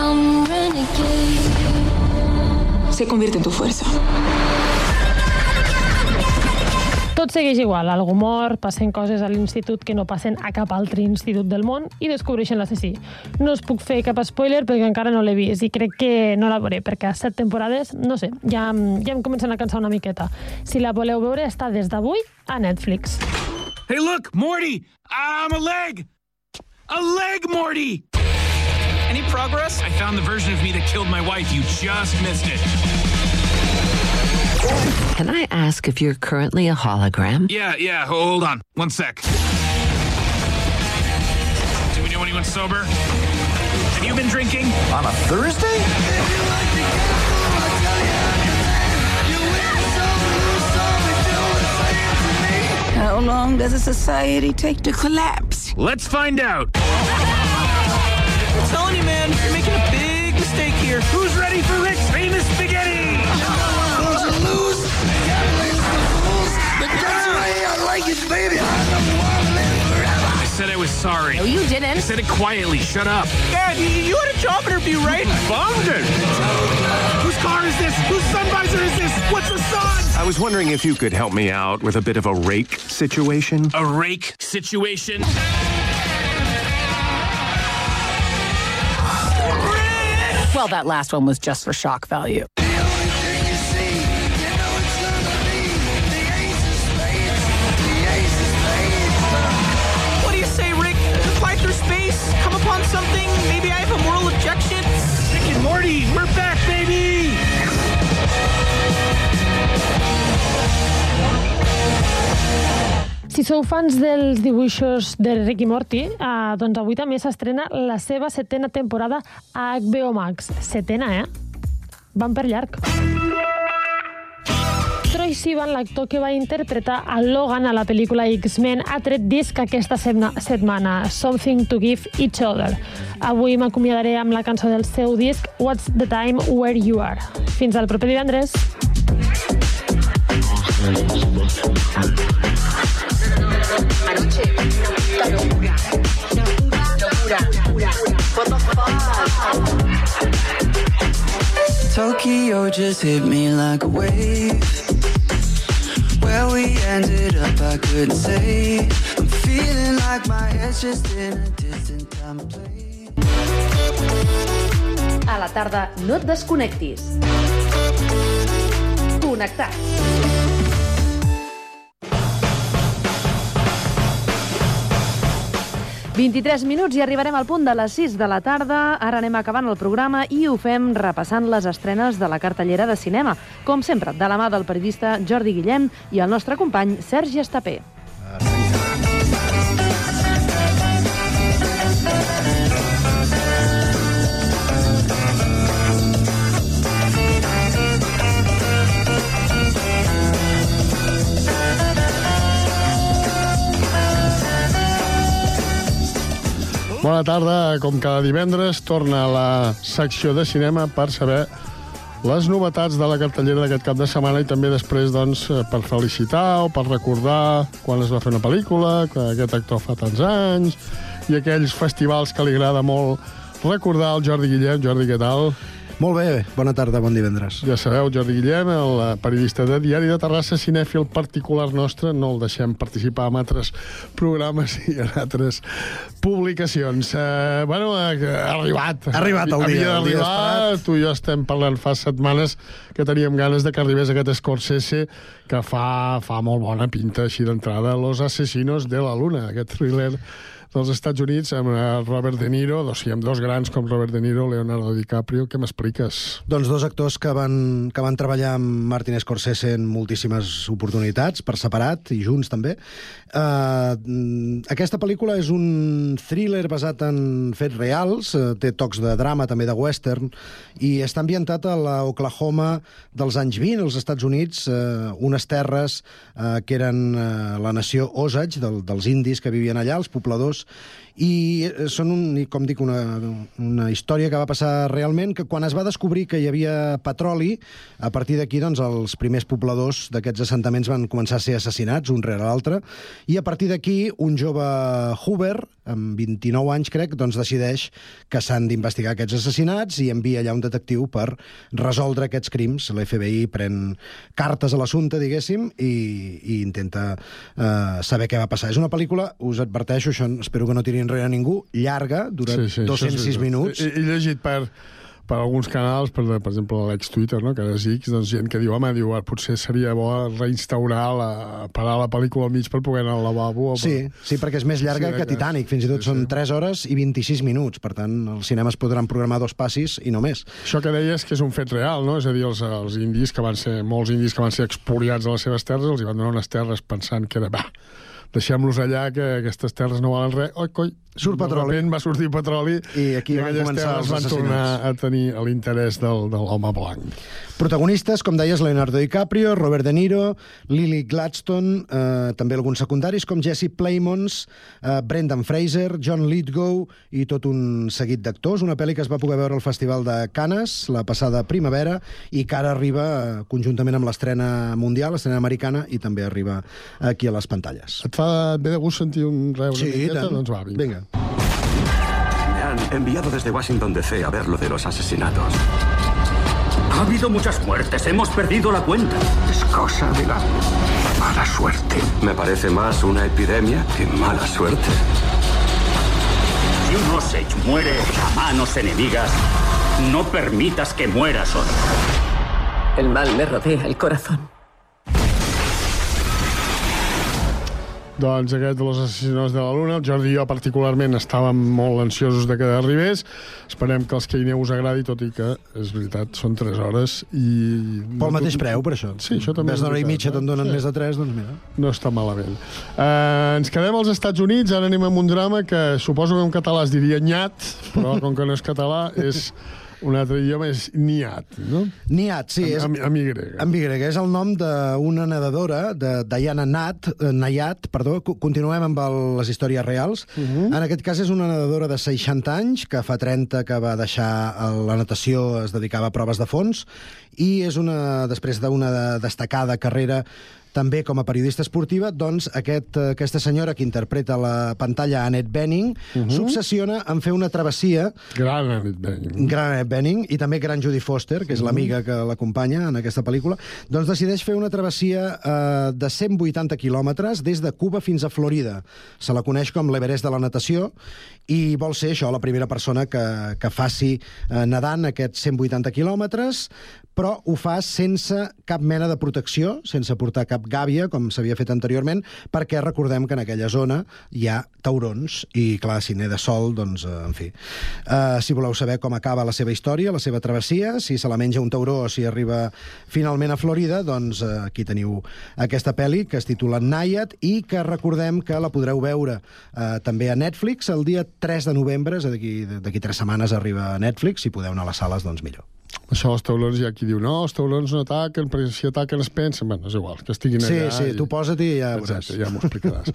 se convierte en tu fuerza. Tot segueix igual, algú mor, passen coses a l'institut que no passen a cap altre institut del món i descobreixen l'assassí. No us puc fer cap spoiler perquè encara no l'he vist i crec que no la veuré perquè a set temporades, no sé, ja, ja em comencen a cansar una miqueta. Si la voleu veure, està des d'avui a Netflix. Hey, look, Morty! I'm a leg! A leg, Morty! Any progress? I found the version of me that killed my wife. You just missed it. Can I ask if you're currently a hologram? Yeah, yeah, hold on. One sec. Do we know anyone sober? Have you been drinking? On a Thursday? How long does a society take to collapse? Let's find out. I'm telling you, man, you're making a big mistake here. Who's ready for Rick's famous spaghetti? Sorry. No, you didn't. I said it quietly. Shut up. Dad, you, you had a job interview, right? Bombed it. Whose car is this? Whose sun visor is this? What's the sun? I was wondering if you could help me out with a bit of a rake situation. A rake situation? Well, that last one was just for shock value. Morty, we're back, baby! Si sou fans dels dibuixos de Rick i Morty, eh, doncs avui també s'estrena la seva setena temporada a HBO Max. Setena, eh? Van per llarg. Troy Sivan, l'actor que va interpretar a Logan a la pel·lícula X-Men, ha tret disc aquesta setmana, Something to Give Each Other. Avui m'acomiadaré amb la cançó del seu disc, What's the Time Where You Are. Fins al proper divendres. Tokyo just hit me like a wave. We ended up, I couldn't say. I'm feeling like my in a time place. A la tarda no et desconnectis. Connectats. ...23 minuts i arribarem al punt de les 6 de la tarda. Ara anem acabant el programa i ho fem repassant les estrenes de la cartellera de cinema. Com sempre, de la mà del periodista Jordi Guillem i el nostre company Sergi Estapé. Bona tarda. Com cada divendres, torna a la secció de cinema per saber les novetats de la cartellera d'aquest cap de setmana i també després doncs, eh, per felicitar o per recordar quan es va fer una pel·lícula, que aquest actor fa tants anys, i aquells festivals que li agrada molt recordar al Jordi Guillem. Jordi, què tal? Molt bé, bona tarda, bon divendres. Ja sabeu, Jordi Guillem, el eh, periodista de Diari de Terrassa, cinèfil particular nostre, no el deixem participar en altres programes i en altres publicacions. Eh, bueno, ha arribat. Ha arribat el dia, Havia el dia d'arribar. Tu i jo estem parlant fa setmanes que teníem ganes de que arribés aquest Scorsese que fa, fa molt bona pinta així d'entrada. Los asesinos de la luna, aquest thriller dels Estats Units amb eh, Robert De Niro, o sigui, amb dos grans com Robert De Niro, Leonardo DiCaprio. Què m'expliques? Doncs dos actors que van, que van treballar amb Martin Scorsese en moltíssimes oportunitats, per separat i junts també. Uh, aquesta pel·lícula és un thriller basat en fets reals, uh, té tocs de drama, també de western, i està ambientat a la Oklahoma dels anys 20, als Estats Units, uh, unes terres uh, que eren uh, la nació Osage, del, dels indis que vivien allà, els pobladors, pobladors, i eh, són, un, com dic, una, una història que va passar realment, que quan es va descobrir que hi havia petroli, a partir d'aquí doncs, els primers pobladors d'aquests assentaments van començar a ser assassinats, un rere l'altre, i a partir d'aquí un jove Hoover, amb 29 anys crec, doncs decideix que s'han d'investigar aquests assassinats i envia allà un detectiu per resoldre aquests crims. L'FBI pren cartes a l'assumpte, diguéssim, i, i intenta eh, saber què va passar. És una pel·lícula, us adverteixo, això espero que no tiri enrere a ningú, llarga, dura sí, sí, 206 minuts. He, he llegit per, per alguns canals, per, per exemple l'ex-Twitter, no, que ara és X, doncs gent que diu, home, diu, "Ah, potser seria bo reinstaurar, la, parar la pel·lícula al mig per poder anar al lavabo. O per... Sí, sí, perquè és més llarga Sí, que Titanic, fins i tot sí, són sí. 3 hores i 26 minuts, per tant, els cinemes podran programar dos passis i no més. Això que deies que és un fet real, no? És a dir, els, els indis que van ser, molts indis que van ser expoliats de les seves terres, els hi van donar unes terres pensant que era, va, deixem-los allà, que aquestes terres no valen res. Oi, coi, Surt de petroli. repent va sortir petroli I aquí van aquelles terres van tornar a tenir l'interès del, de l'home blanc. Protagonistes, com deies, Leonardo DiCaprio, Robert De Niro, Lily Gladstone, eh, també alguns secundaris com Jesse Plemons, eh, Brendan Fraser, John Lithgow i tot un seguit d'actors. Una pel·li que es va poder veure al Festival de Cannes la passada primavera i que ara arriba eh, conjuntament amb l'estrena mundial, l'estrena americana, i també arriba aquí a les pantalles. Et fa ve de gust sentir un reus Sí, una miqueta? tant. Doncs va, vinga. Vinga. Me han enviado desde Washington DC a ver lo de los asesinatos. Ha habido muchas muertes, hemos perdido la cuenta. Es cosa de la mala suerte. Me parece más una epidemia que mala suerte. Si un Osage muere a manos enemigas, no permitas que muera solo. El mal me rodea el corazón. Doncs aquest de los assassinos de la Luna, el Jordi i jo particularment estàvem molt ansiosos de que arribés. Esperem que els que hi aneu us agradi, tot i que, és veritat, són 3 hores i... Pel mateix preu, per això. Sí, això també Ves és d'hora i mitja, eh? te'n donen Sí. més de 3, doncs mira. No està malament. Uh, ens quedem als Estats Units, ara anem amb un drama que suposo que en català es diria nyat, però com que no és català, és un altre idioma, és niat, no? Niat, sí. És, Amb, amb, Y. amb Y. És el nom d'una nedadora, de Diana Nat, eh, Nayat, perdó. Co- Continuem amb el, les històries reals. Uh -huh. En aquest cas és una nedadora de 60 anys, que fa 30 que va deixar el- la natació, es dedicava a proves de fons, i és una, després d'una de- destacada carrera també com a periodista esportiva, doncs aquest, eh, aquesta senyora que interpreta la pantalla Annette Bening uh -huh. s'obsessiona en fer una travessia Gran Annette Bening. gran Annette Bening i també gran Judy Foster, que és Mhm. l'amiga que l'acompanya en aquesta pel·lícula, doncs decideix fer una travessia eh, de 180 quilòmetres des de Cuba fins a Florida. Se la coneix com l'Everest de la natació i vol ser això, la primera persona que, que faci eh, nedant aquests 180 quilòmetres, però ho fa sense cap mena de protecció, sense portar cap gàbia, com s'havia fet anteriorment, perquè recordem que en aquella zona hi ha taurons, i clar, si neda sol, doncs, eh, en fi. Uh, si voleu saber com acaba la seva història, la seva travessia, si se la menja un tauró o si arriba finalment a Florida, doncs uh, aquí teniu aquesta pel·li que es titula Nayat i que recordem que la podreu veure uh, també a Netflix el dia 3 de novembre, és a dir, d'aquí tres setmanes arriba a Netflix, si podeu anar a les sales, doncs millor. Això els taulons hi ha qui diu no, els taulons no ataquen, perquè si ataquen es pensen. Bueno, és igual, que estiguin Sí, allà. sí, tu posa't i ja veuràs. Exacte, ja m'ho explicaràs.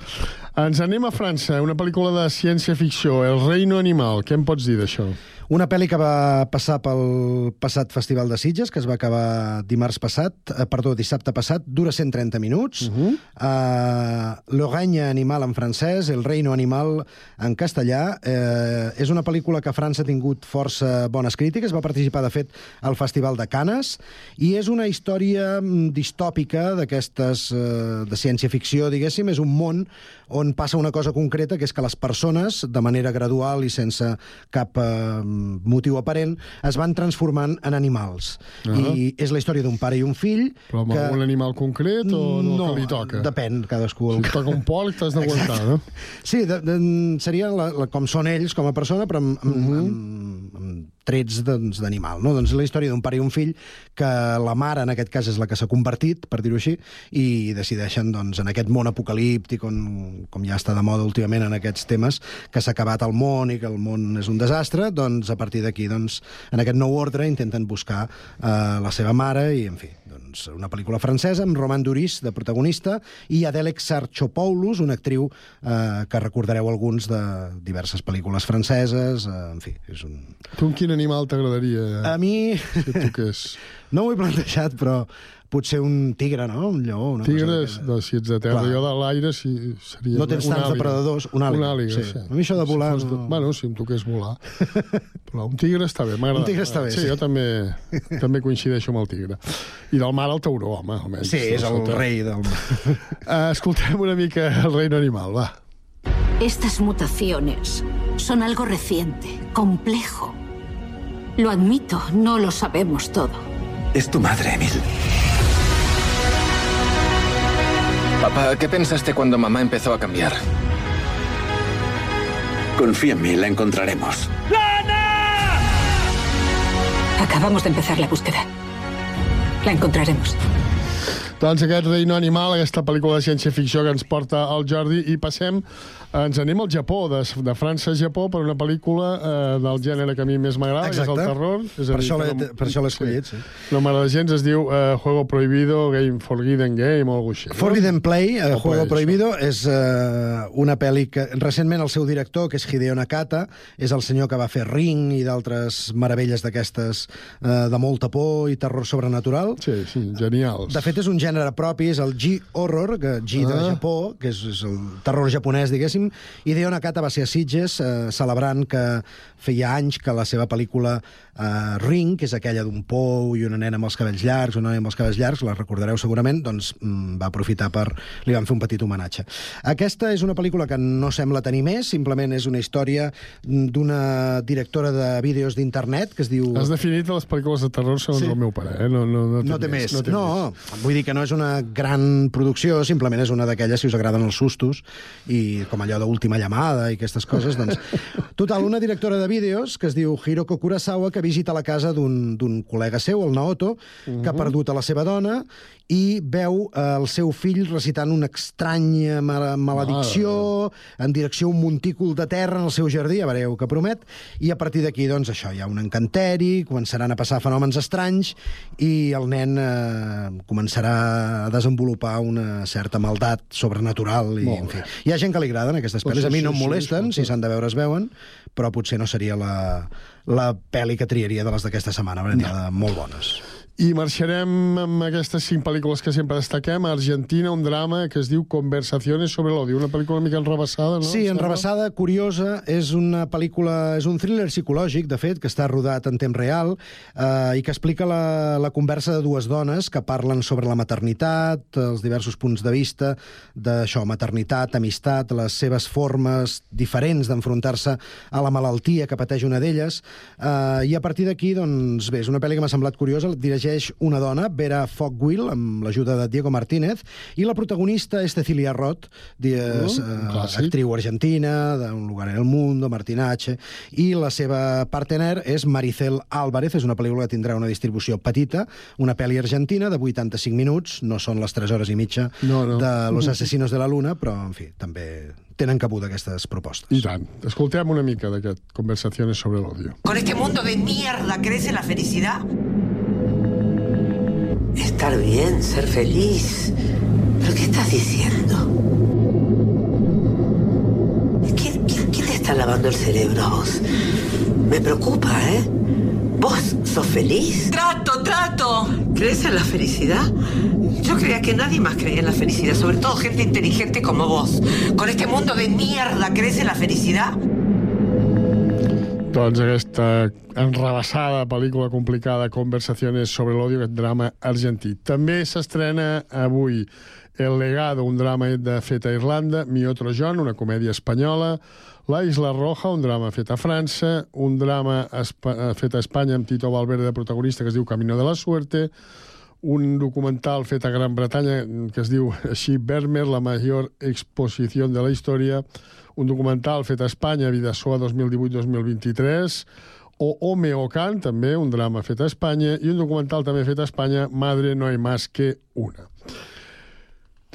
Ens anem a França, una pel·lícula de ciència-ficció, El reino animal. Què em pots dir d'això? Una pel·li que va passar pel passat Festival de Sitges, que es va acabar dimarts passat, eh, perdó, dissabte passat, dura 130 minuts. Uh -huh. uh, Le règne animal en francès, El reino animal en castellà. Eh, és una pel·lícula que a França ha tingut força bones crítiques, va participar, de fet, al Festival de Canes, i és una història mm, distòpica d'aquestes eh, de ciència-ficció, diguéssim, és un món on passa una cosa concreta, que és que les persones, de manera gradual i sense cap eh, motiu aparent, es van transformant en animals. Ah. I és la història d'un pare i un fill... Però amb que... algun animal concret o no, No, que li toca? depèn, cadascú. Si et toca un pòlic t'has d'aguantar, no? Sí, de, de, seria la, la, com són ells com a persona, però amb, amb, Mhm. amb, amb trets doncs, d'animal. No? Doncs la història d'un pare i un fill que la mare, en aquest cas, és la que s'ha convertit, per dir-ho així, i decideixen, doncs, en aquest món apocalíptic, on, com ja està de moda últimament en aquests temes, que s'ha acabat el món i que el món és un desastre, doncs, a partir d'aquí, doncs, en aquest nou ordre, intenten buscar eh, la seva mare i, en fi, doncs, una pel·lícula francesa amb Roman Duris de protagonista i Adele Exarchopoulos, una actriu eh, que recordareu alguns de diverses pel·lícules franceses, eh, en fi, és un... Tu quin animal t'agradaria? A mi... Toqués? No ho he plantejat, però potser un tigre, no? Un lleó, una Tigres, cosa no, si ets de terra, Clar. jo de l'aire sí, seria... No tens tants depredadors, un àliga, Un àliga, sí. sí. A mi això de volar Si fos no- Bueno, si em toqués volar. Però un tigre està bé, m'agrada. Un tigre està bé, Sí, sí. jo també, també coincideixo amb el tigre. I del mar el tauró, home, almenys. Sí, és el Escolta. rei del... Uh, escoltem una mica el reino animal, va. Estas mutaciones son algo reciente, complejo. Lo admito, no lo sabemos todo. Es tu madre, Emil. Papá, ¿qué pensaste cuando mamá empezó a cambiar? Confía en mí, la encontraremos. Acabamos de empezar la búsqueda. La encontraremos. Doncs aquest reino animal, aquesta pel·lícula de ciència-ficció que ens porta el Jordi, i passem, ens anem al Japó, de, de França a Japó, per una pel·lícula eh, del gènere que a mi més m'agrada, que és el terror. És Per dir, això l'he- per això l'he escollit, sí. No m'agrada gens, es diu eh, Juego Prohibido, Game Forbidden Game, o alguna cosa així. Forbidden Play, eh, Juego Play, Prohibido, és eh, una pel·li que recentment el seu director, que és Hideo Nakata, és el senyor que va fer Ring i d'altres meravelles d'aquestes eh, de molta por i terror sobrenatural. Sí, sí, genials. De fet, és un gènere propi, és el G-horror, que G de Ah. Japó, que és, és el terror japonès, diguéssim, i Hideo Nakata va ser a Sitges eh, celebrant que feia anys que la seva pel·lícula eh, Ring, que és aquella d'un pou i una nena amb els cabells llargs, una nena amb els cabells llargs, la recordareu segurament, doncs mm, va aprofitar per... li van fer un petit homenatge. Aquesta és una pel·lícula que no sembla tenir més, simplement és una història d'una directora de vídeos d'internet que es diu... Has definit les pel·lícules de terror segons Sí. el meu pare, eh? No, no, no, té, no té més. No, té no, més. vull dir que no és una gran producció, simplement és una d'aquelles si us agraden els sustos i com allò d'última llamada i aquestes coses, doncs... Total, una directora de vídeos que es diu Hiroko Kurosawa que visita la casa d'un col·lega seu, el Naoto, que ha Mhm. perdut a la seva dona i veu eh, el seu fill recitant una estranya mal maledicció en direcció a un montícul de terra en el seu jardí, a veureu que promet, i a partir d'aquí, doncs, això, hi ha un encanteri, començaran a passar fenòmens estranys i el nen eh, començarà a desenvolupar una certa maldat sobrenatural i, en fi. Hi ha gent que li agraden aquestes Pues pel·lis, a mi sí, no em sí, sí, molesten, escolta. si s'han de veure es veuen, però potser no seria la, la pel·li que triaria de les d'aquesta setmana, perquè n'hi ha de molt bones. I marxarem amb aquestes cinc pel·lícules que sempre destaquem. A Argentina, un drama que es diu Conversaciones sobre l'odio. Una pel·lícula una mica enrebaçada, no? Sí, enrebaçada, curiosa, és una pel·lícula, és un thriller psicològic, de fet, que està rodat en temps real eh, i que explica la, la conversa de dues dones que parlen sobre la maternitat, els diversos punts de vista d'això, maternitat, amistat, les seves formes diferents d'enfrontar-se a la malaltia que pateix una d'elles. Eh, I a partir d'aquí, doncs, bé, és una pel·li que m'ha semblat curiosa, la dirigeix una dona, Vera Fogwill, amb l'ajuda de Diego Martínez, i la protagonista és Cecilia Roth, di- és, un eh, actriu argentina, d'un lugar en el mundo, Martinache, i la seva partener és Maricel Álvarez, és una pel·lícula que tindrà una distribució petita, una pel·li argentina de 85 minuts, no són les 3 hores i mitja No, no. de Los asesinos de la luna, però, en fi, també tenen cabuda aquestes propostes. I tant. Escoltem una mica d'aquest Conversaciones sobre l'odio. Con este mundo de mierda crece la felicidad. Estar bien, ser feliz. ¿Pero qué estás diciendo? ¿Quién, quién- quién te está lavando el cerebro a vos? Me preocupa, ¿eh? ¿Vos sos feliz? Trato, trato. ¿Crees en la felicidad? Yo creía que nadie más creía en la felicidad, sobre todo gente inteligente como vos. Con este mundo de mierda crece la felicidad. Doncs aquesta enrebaçada pel·lícula complicada Conversaciones sobre l'odio, aquest drama argentí. També s'estrena avui El legado, un drama de fet a Irlanda, Mi otro John, una comèdia espanyola, La Isla Roja, un drama fet a França, un drama fet a Espanya amb Tito Valverde de protagonista que es diu Camino de la Suerte, un documental fet a Gran Bretanya que es diu així Vermeer, la major exposició de la història, un documental fet a Espanya, Vidasoa 2018-2023, o Omeocan, també un drama fet a Espanya, i un documental també fet a Espanya, Madre no hay más que una.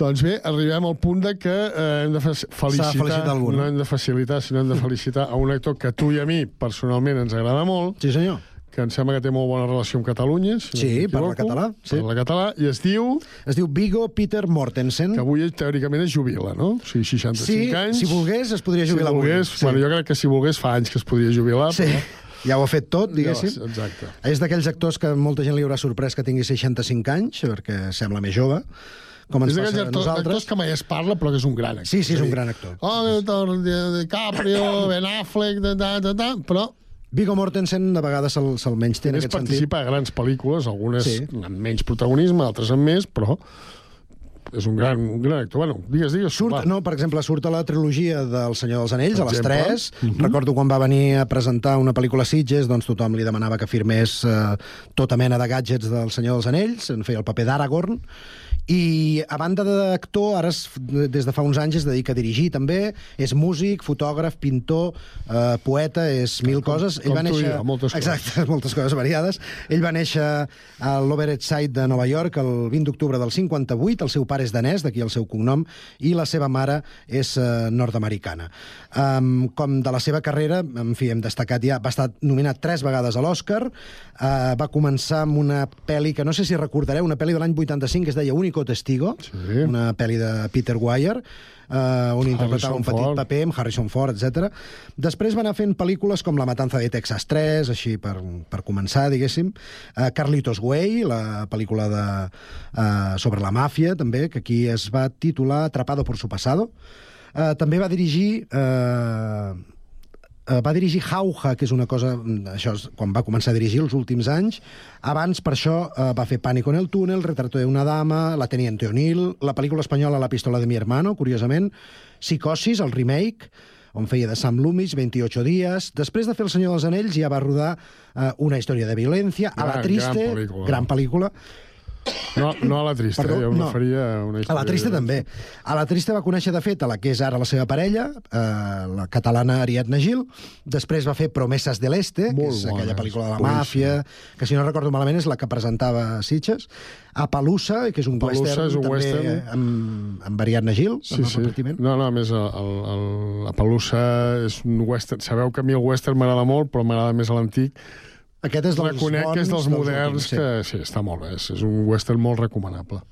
Doncs bé, arribem al punt de que eh, hem de fe- felicitar, algú, no? hem de facilitar, sinó hem de felicitar a un actor que tu i a mi personalment ens agrada molt. Sí, senyor. Que em sembla que té molt bona relació amb Catalunya. Si Sí, no parla català, sí. Parla català, i es diu... Es diu Vigo Peter Mortensen. Que avui teòricament es jubila, no? O sigui, 65 Sí, anys. si volgués, es podria jubilar si avui. volgués, Sí. Bueno, jo crec que si volgués fa anys que es podria jubilar. Sí, Però... ja ho ha fet tot, diguéssim. Ja, exacte. És d'aquells actors que molta gent li haurà sorprès que tingui 65 anys, perquè sembla més jove, com ens passa a nosaltres. actors que mai es parla, però que és un gran actor. Sí, sí, és un gran actor. Oh, DiCaprio, Ben Affleck, da, da, da, da, però Vigo Mortensen a vegades se'l se menys té en aquest sentit. participa a grans pel·lícules, algunes Sí. amb menys protagonisme, altres amb més, però és un gran, un gran actor. Bueno, digues, digues. Surt, va. no, per exemple, surt a la trilogia del Senyor dels Anells, Per a les exemple. 3. Mhm. Recordo quan va venir a presentar una pel·lícula a Sitges, doncs tothom li demanava que firmés eh, tota mena de gadgets del Senyor dels Anells, en feia el paper d'Aragorn, i a banda d'actor, ara es, des de fa uns anys es dedica a dirigir també, és músic, fotògraf, pintor, eh, poeta, és mil Com- coses. com tu i jo, moltes coses. Exacte, moltes coses variades. Ell va néixer a l'Over East Side de Nova York el 20 d'octubre del 58, el seu pare és danès, d'aquí el seu cognom, i la seva mare és eh, nord-americana. Um, com de la seva carrera, en fi, hem destacat ja, va estar nominat tres vegades a l'Oscar, uh, va començar amb una pel·li que no sé si recordareu, una pel·li de l'any 85 que es deia Único Testigo, Sí. una pel·li de Peter Weir, uh, on interpretava un petit Ford. paper amb Harrison Ford, etc. Després va anar fent pel·lícules com La matanza de Texas 3, així per, per començar, diguéssim. Uh, Carlitos Way, la pel·lícula de, uh, sobre la màfia, també, que aquí es va titular Atrapado por su pasado. Uh, també va dirigir... Uh, va dirigir Jauja, que és una cosa... Això és quan va començar a dirigir els últims anys. Abans, per això, uh, va fer Pánico en el túnel, Retrato de una dama, La Teniente O'Neill, la pel·lícula espanyola La pistola de mi hermano, curiosament, Psicosis, el remake, on feia de Sam Loomis, 28 dies. Després de fer El senyor dels anells ja va rodar uh, Una història de violència, A la triste, gran pel·lícula. gran pel·lícula. No, no a la trista, Perdó, jo em no. referia a una A història... la Triste de- també. A la Triste va conèixer, de fet, a la que és ara la seva parella, eh, la catalana Ariadna Gil. Després va fer Promeses de l'Este, que és bona, aquella pel·lícula de la màfia, que si no recordo malament és la que presentava a Sitges. A Palusa, que és un Palusa western, és un també western. amb, amb Ariadna Gil, Sí, sí. No, no, a més, el, el, el, la Pelusa és un western. Sabeu que a mi el western m'agrada molt, però m'agrada més l'antic. Aquest és dels Reconec que és bons, dels dels moderns, últims, sí. que sí, està molt bé. És, un western molt recomanable.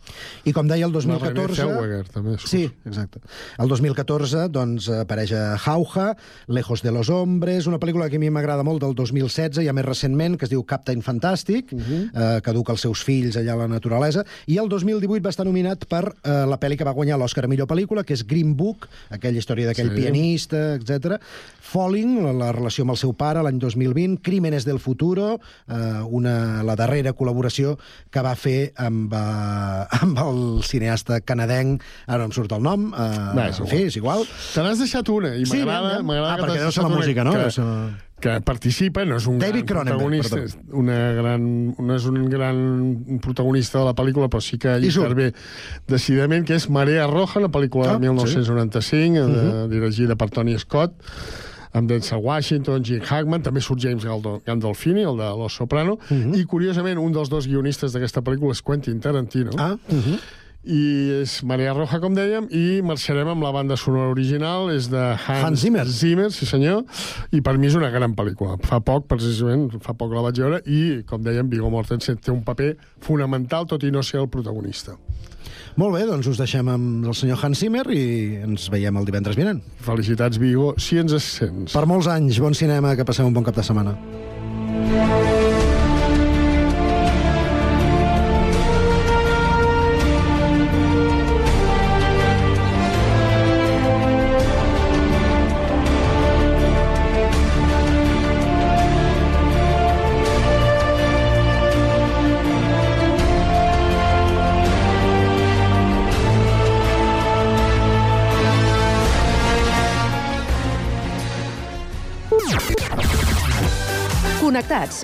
I com deia, el La Renée 2014... Zellweger, també. Sí, exacte. El 2014 doncs, apareix a Jauja, Lejos de los Hombres, una pel·lícula que a mi m'agrada molt del 2016, ja més recentment, que es diu Captain Fantastic, uh -huh. eh, que educa els seus fills allà a la naturalesa, i el 2018 va estar nominat per eh, la pel·li que va guanyar l'Oscar a millor pel·lícula, que és Green Book, aquella història d'aquell Sí. sí. pianista, etc. Falling, la, la relació amb el seu pare, l'any 2020, Crímenes del futuro, eh, una, la darrera col·laboració que va fer amb, eh, amb el cineasta canadenc, ara no em surt el nom, eh, Va, és en igual. fi, és igual. Te n'has deixat una, i Sí, m'agrada aviam, m'agrada ah, que perquè t'has deu ser la una música, no? Que, ser- que participa, no és un David gran Cronenberg, protagonista, perdó. una gran, no és un gran protagonista de la pel·lícula, però sí que I surt. intervé decididament, que és Marea Roja, una pel·lícula Ah, de 1995, sí. de, Mhm. dirigida per Tony Scott, amb Denzel Washington, Jim Hackman, també surt James Gandolfini, el de Los Soprano, i curiosament un dels dos guionistes d'aquesta pel·lícula és Quentin Tarantino, Ah, uh -huh. i és Marea Roja, com dèiem, i marxarem amb la banda sonora original, és de Hans, Hans Zimmer. Zimmer, sí senyor, i per mi és una gran pel·lícula. Fa poc, precisament, fa poc la vaig veure, i, com dèiem, Viggo Mortensen té un paper fonamental, tot i no ser el protagonista. Molt bé, doncs us deixem amb el senyor Hans Zimmer i ens veiem el divendres vinent. Felicitats, Viggo, si ens sents. Per molts anys, bon cinema, que passeu un bon cap de setmana.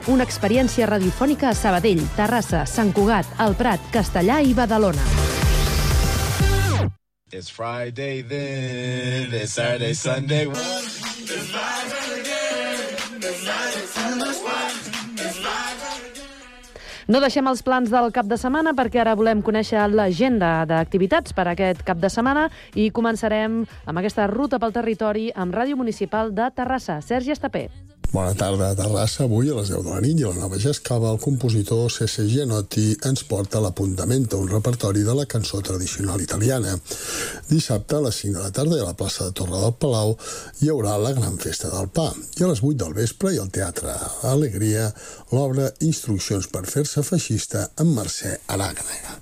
Una experiència radiofònica a Sabadell, Terrassa, Sant Cugat, El Prat, Castellà i Badalona. It's Friday then, it's Saturday, Sunday. No deixem els plans del cap de setmana perquè ara volem conèixer l'agenda d'activitats per aquest cap de setmana i començarem amb aquesta ruta pel territori amb Ràdio Municipal de Terrassa. Sergi Estapé. Bona tarda a Terrassa. Avui a les 10 de la nit i a la Nova Gescava el compositor C.C. Gianotti ens porta l'apuntamento, un repertori de la cançó tradicional italiana. Dissabte a les 5 de la tarda a la plaça de Torre del Palau hi haurà la gran festa del pa. I a les 8 del vespre i al Teatre Alegria l'obra Instruccions per fer-se feixista amb Mercè Aràgnega.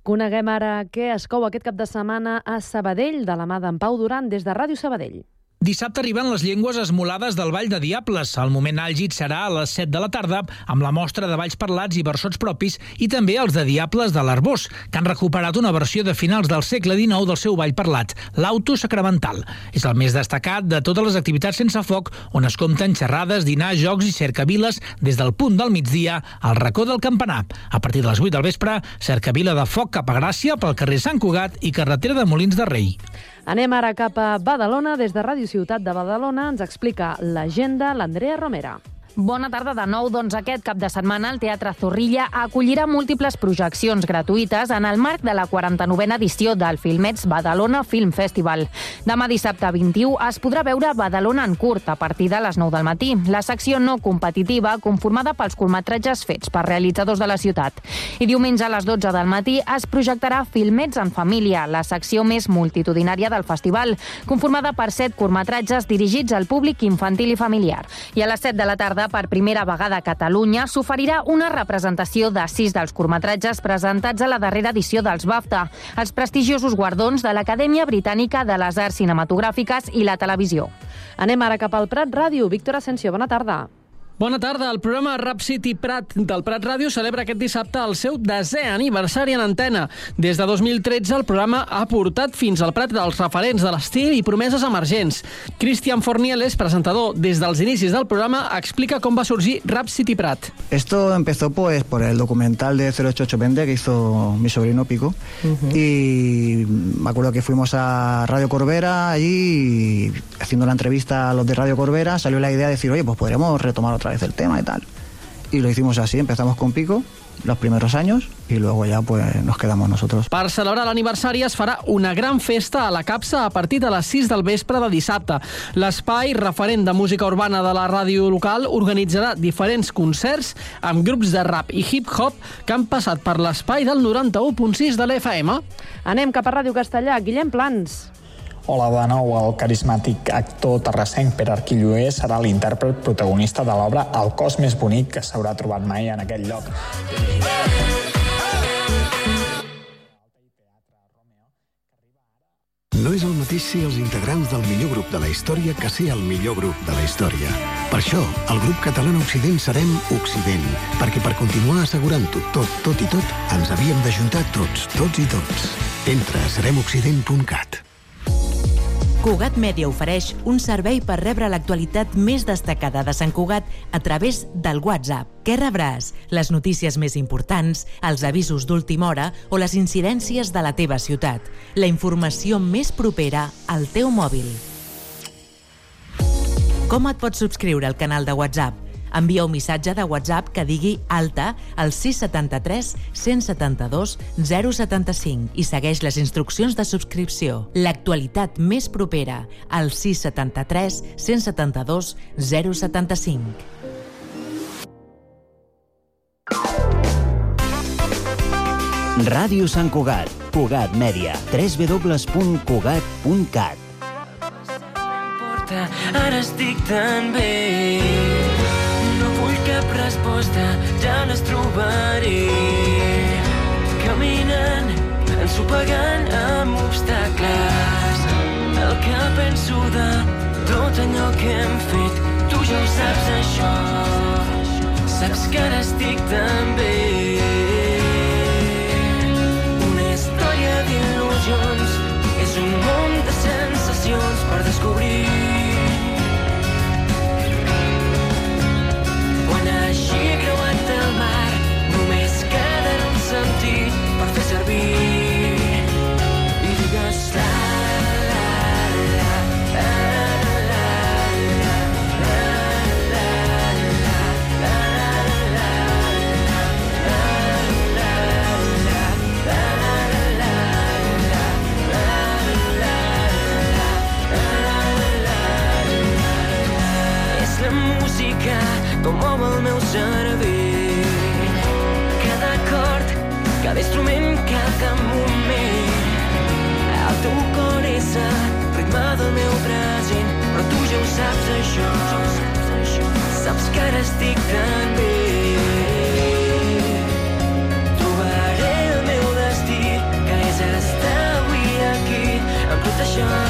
Coneguem ara què es cou aquest cap de setmana a Sabadell de la mà d'en Pau Duran des de Ràdio Sabadell. Dissabte arriben les llengües esmolades del Vall de Diables. El moment àlgid serà a les 7 de la tarda amb la mostra de balls parlats i versots propis i també els de Diables de l'Arbós, que han recuperat una versió de finals del segle XIX del seu ball parlat, l'Auto Sacramental. És el més destacat de totes les activitats sense foc on es compten xerrades, dinars, jocs i cercaviles des del punt del migdia al racó del Campanar. A partir de les 8 del vespre, cercavila de foc cap a Gràcia pel carrer Sant Cugat i carretera de Molins de Rei. Anem ara cap a Badalona. Des de Ràdio Ciutat de Badalona ens explica l'agenda l'Andrea Romera. Bona tarda de nou. Doncs aquest cap de setmana el Teatre Zorrilla acollirà múltiples projeccions gratuïtes en el marc de la 49a edició del Filmets Badalona Film Festival. Demà dissabte 21 es podrà veure Badalona en curt a partir de les 9 del matí, la secció no competitiva conformada pels curtmetratges fets per realitzadors de la ciutat. I diumenge a les 12 del matí es projectarà Filmets en família, la secció més multitudinària del festival, conformada per set curtmetratges dirigits al públic infantil i familiar. I a les 7 de la tarda per primera vegada a Catalunya, s'oferirà una representació de sis dels curtmetratges presentats a la darrera edició dels BAFTA, els prestigiosos guardons de l'Acadèmia Britànica de les Arts Cinematogràfiques i la Televisió. Anem ara cap al Prat Ràdio. Víctor Asensio, bona tarda. Bona tarda. El programa Rap City Prat del Prat Ràdio celebra aquest dissabte el seu desè aniversari en antena. Des de 2013 el programa ha portat fins al Prat dels referents de l'estil i promeses emergents. Cristian Fornieles, presentador des dels inicis del programa, explica com va sorgir Rap City Prat. Esto empezó pues por el documental de 08820 que hizo mi sobrino Pico y me acuerdo que fuimos a Radio Corbera allí haciendo la entrevista a los de Radio Corbera salió la idea de decir, oye, pues podríamos retomar otra vez el tema y tal. Y lo hicimos así, empezamos con Pico los primeros años y luego ya pues nos quedamos nosotros. Per celebrar l'aniversari es farà una gran festa a la capsa a partir de les 6 del vespre de dissabte. L'espai, referent de música urbana de la ràdio local, organitzarà diferents concerts amb grups de rap i hip-hop que han passat per l'espai del 91.6 de l'FM. Anem cap a Ràdio Castellà. Guillem Plans. Hola de nou, el carismàtic actor terrassenc Pere Arquilloé serà l'intèrpret protagonista de l'obra El cos més bonic que s'haurà trobat mai en aquest lloc. No és el mateix ser els integrants del millor grup de la història que ser el millor grup de la història. Per això, el grup català Occident serem Occident, perquè per continuar assegurant-ho tot, tot i tot, ens havíem d'ajuntar tots, tots i tots. Entra a seremoccident.cat. Cugat Mèdia ofereix un servei per rebre l'actualitat més destacada de Sant Cugat a través del WhatsApp. Què rebràs? Les notícies més importants, els avisos d'última hora o les incidències de la teva ciutat. La informació més propera al teu mòbil. Com et pots subscriure al canal de WhatsApp? Envia un missatge de WhatsApp que digui alta al 673 172 075 i segueix les instruccions de subscripció. L'actualitat més propera al 673 172 075. Ràdio Sant Cugat, Cugat Mèdia, www.cugat.cat. Ara estic tan bé cap resposta Ja les trobaré. Caminant Ensopegant amb obstacles El que penso de Tot allò que hem fet Tu ja ho saps això. Saps que ara estic tan bé Una història d'il·lusions És un món de sensacions per descobrir Tomou el meu cervell. Cada acord, cada instrument, cada moment. El teu cor és el ritme del meu present, però tu ja ho saps això. Saps que ara estic tan bé. Trobaré el meu destí, que és estar avui aquí, em protegerà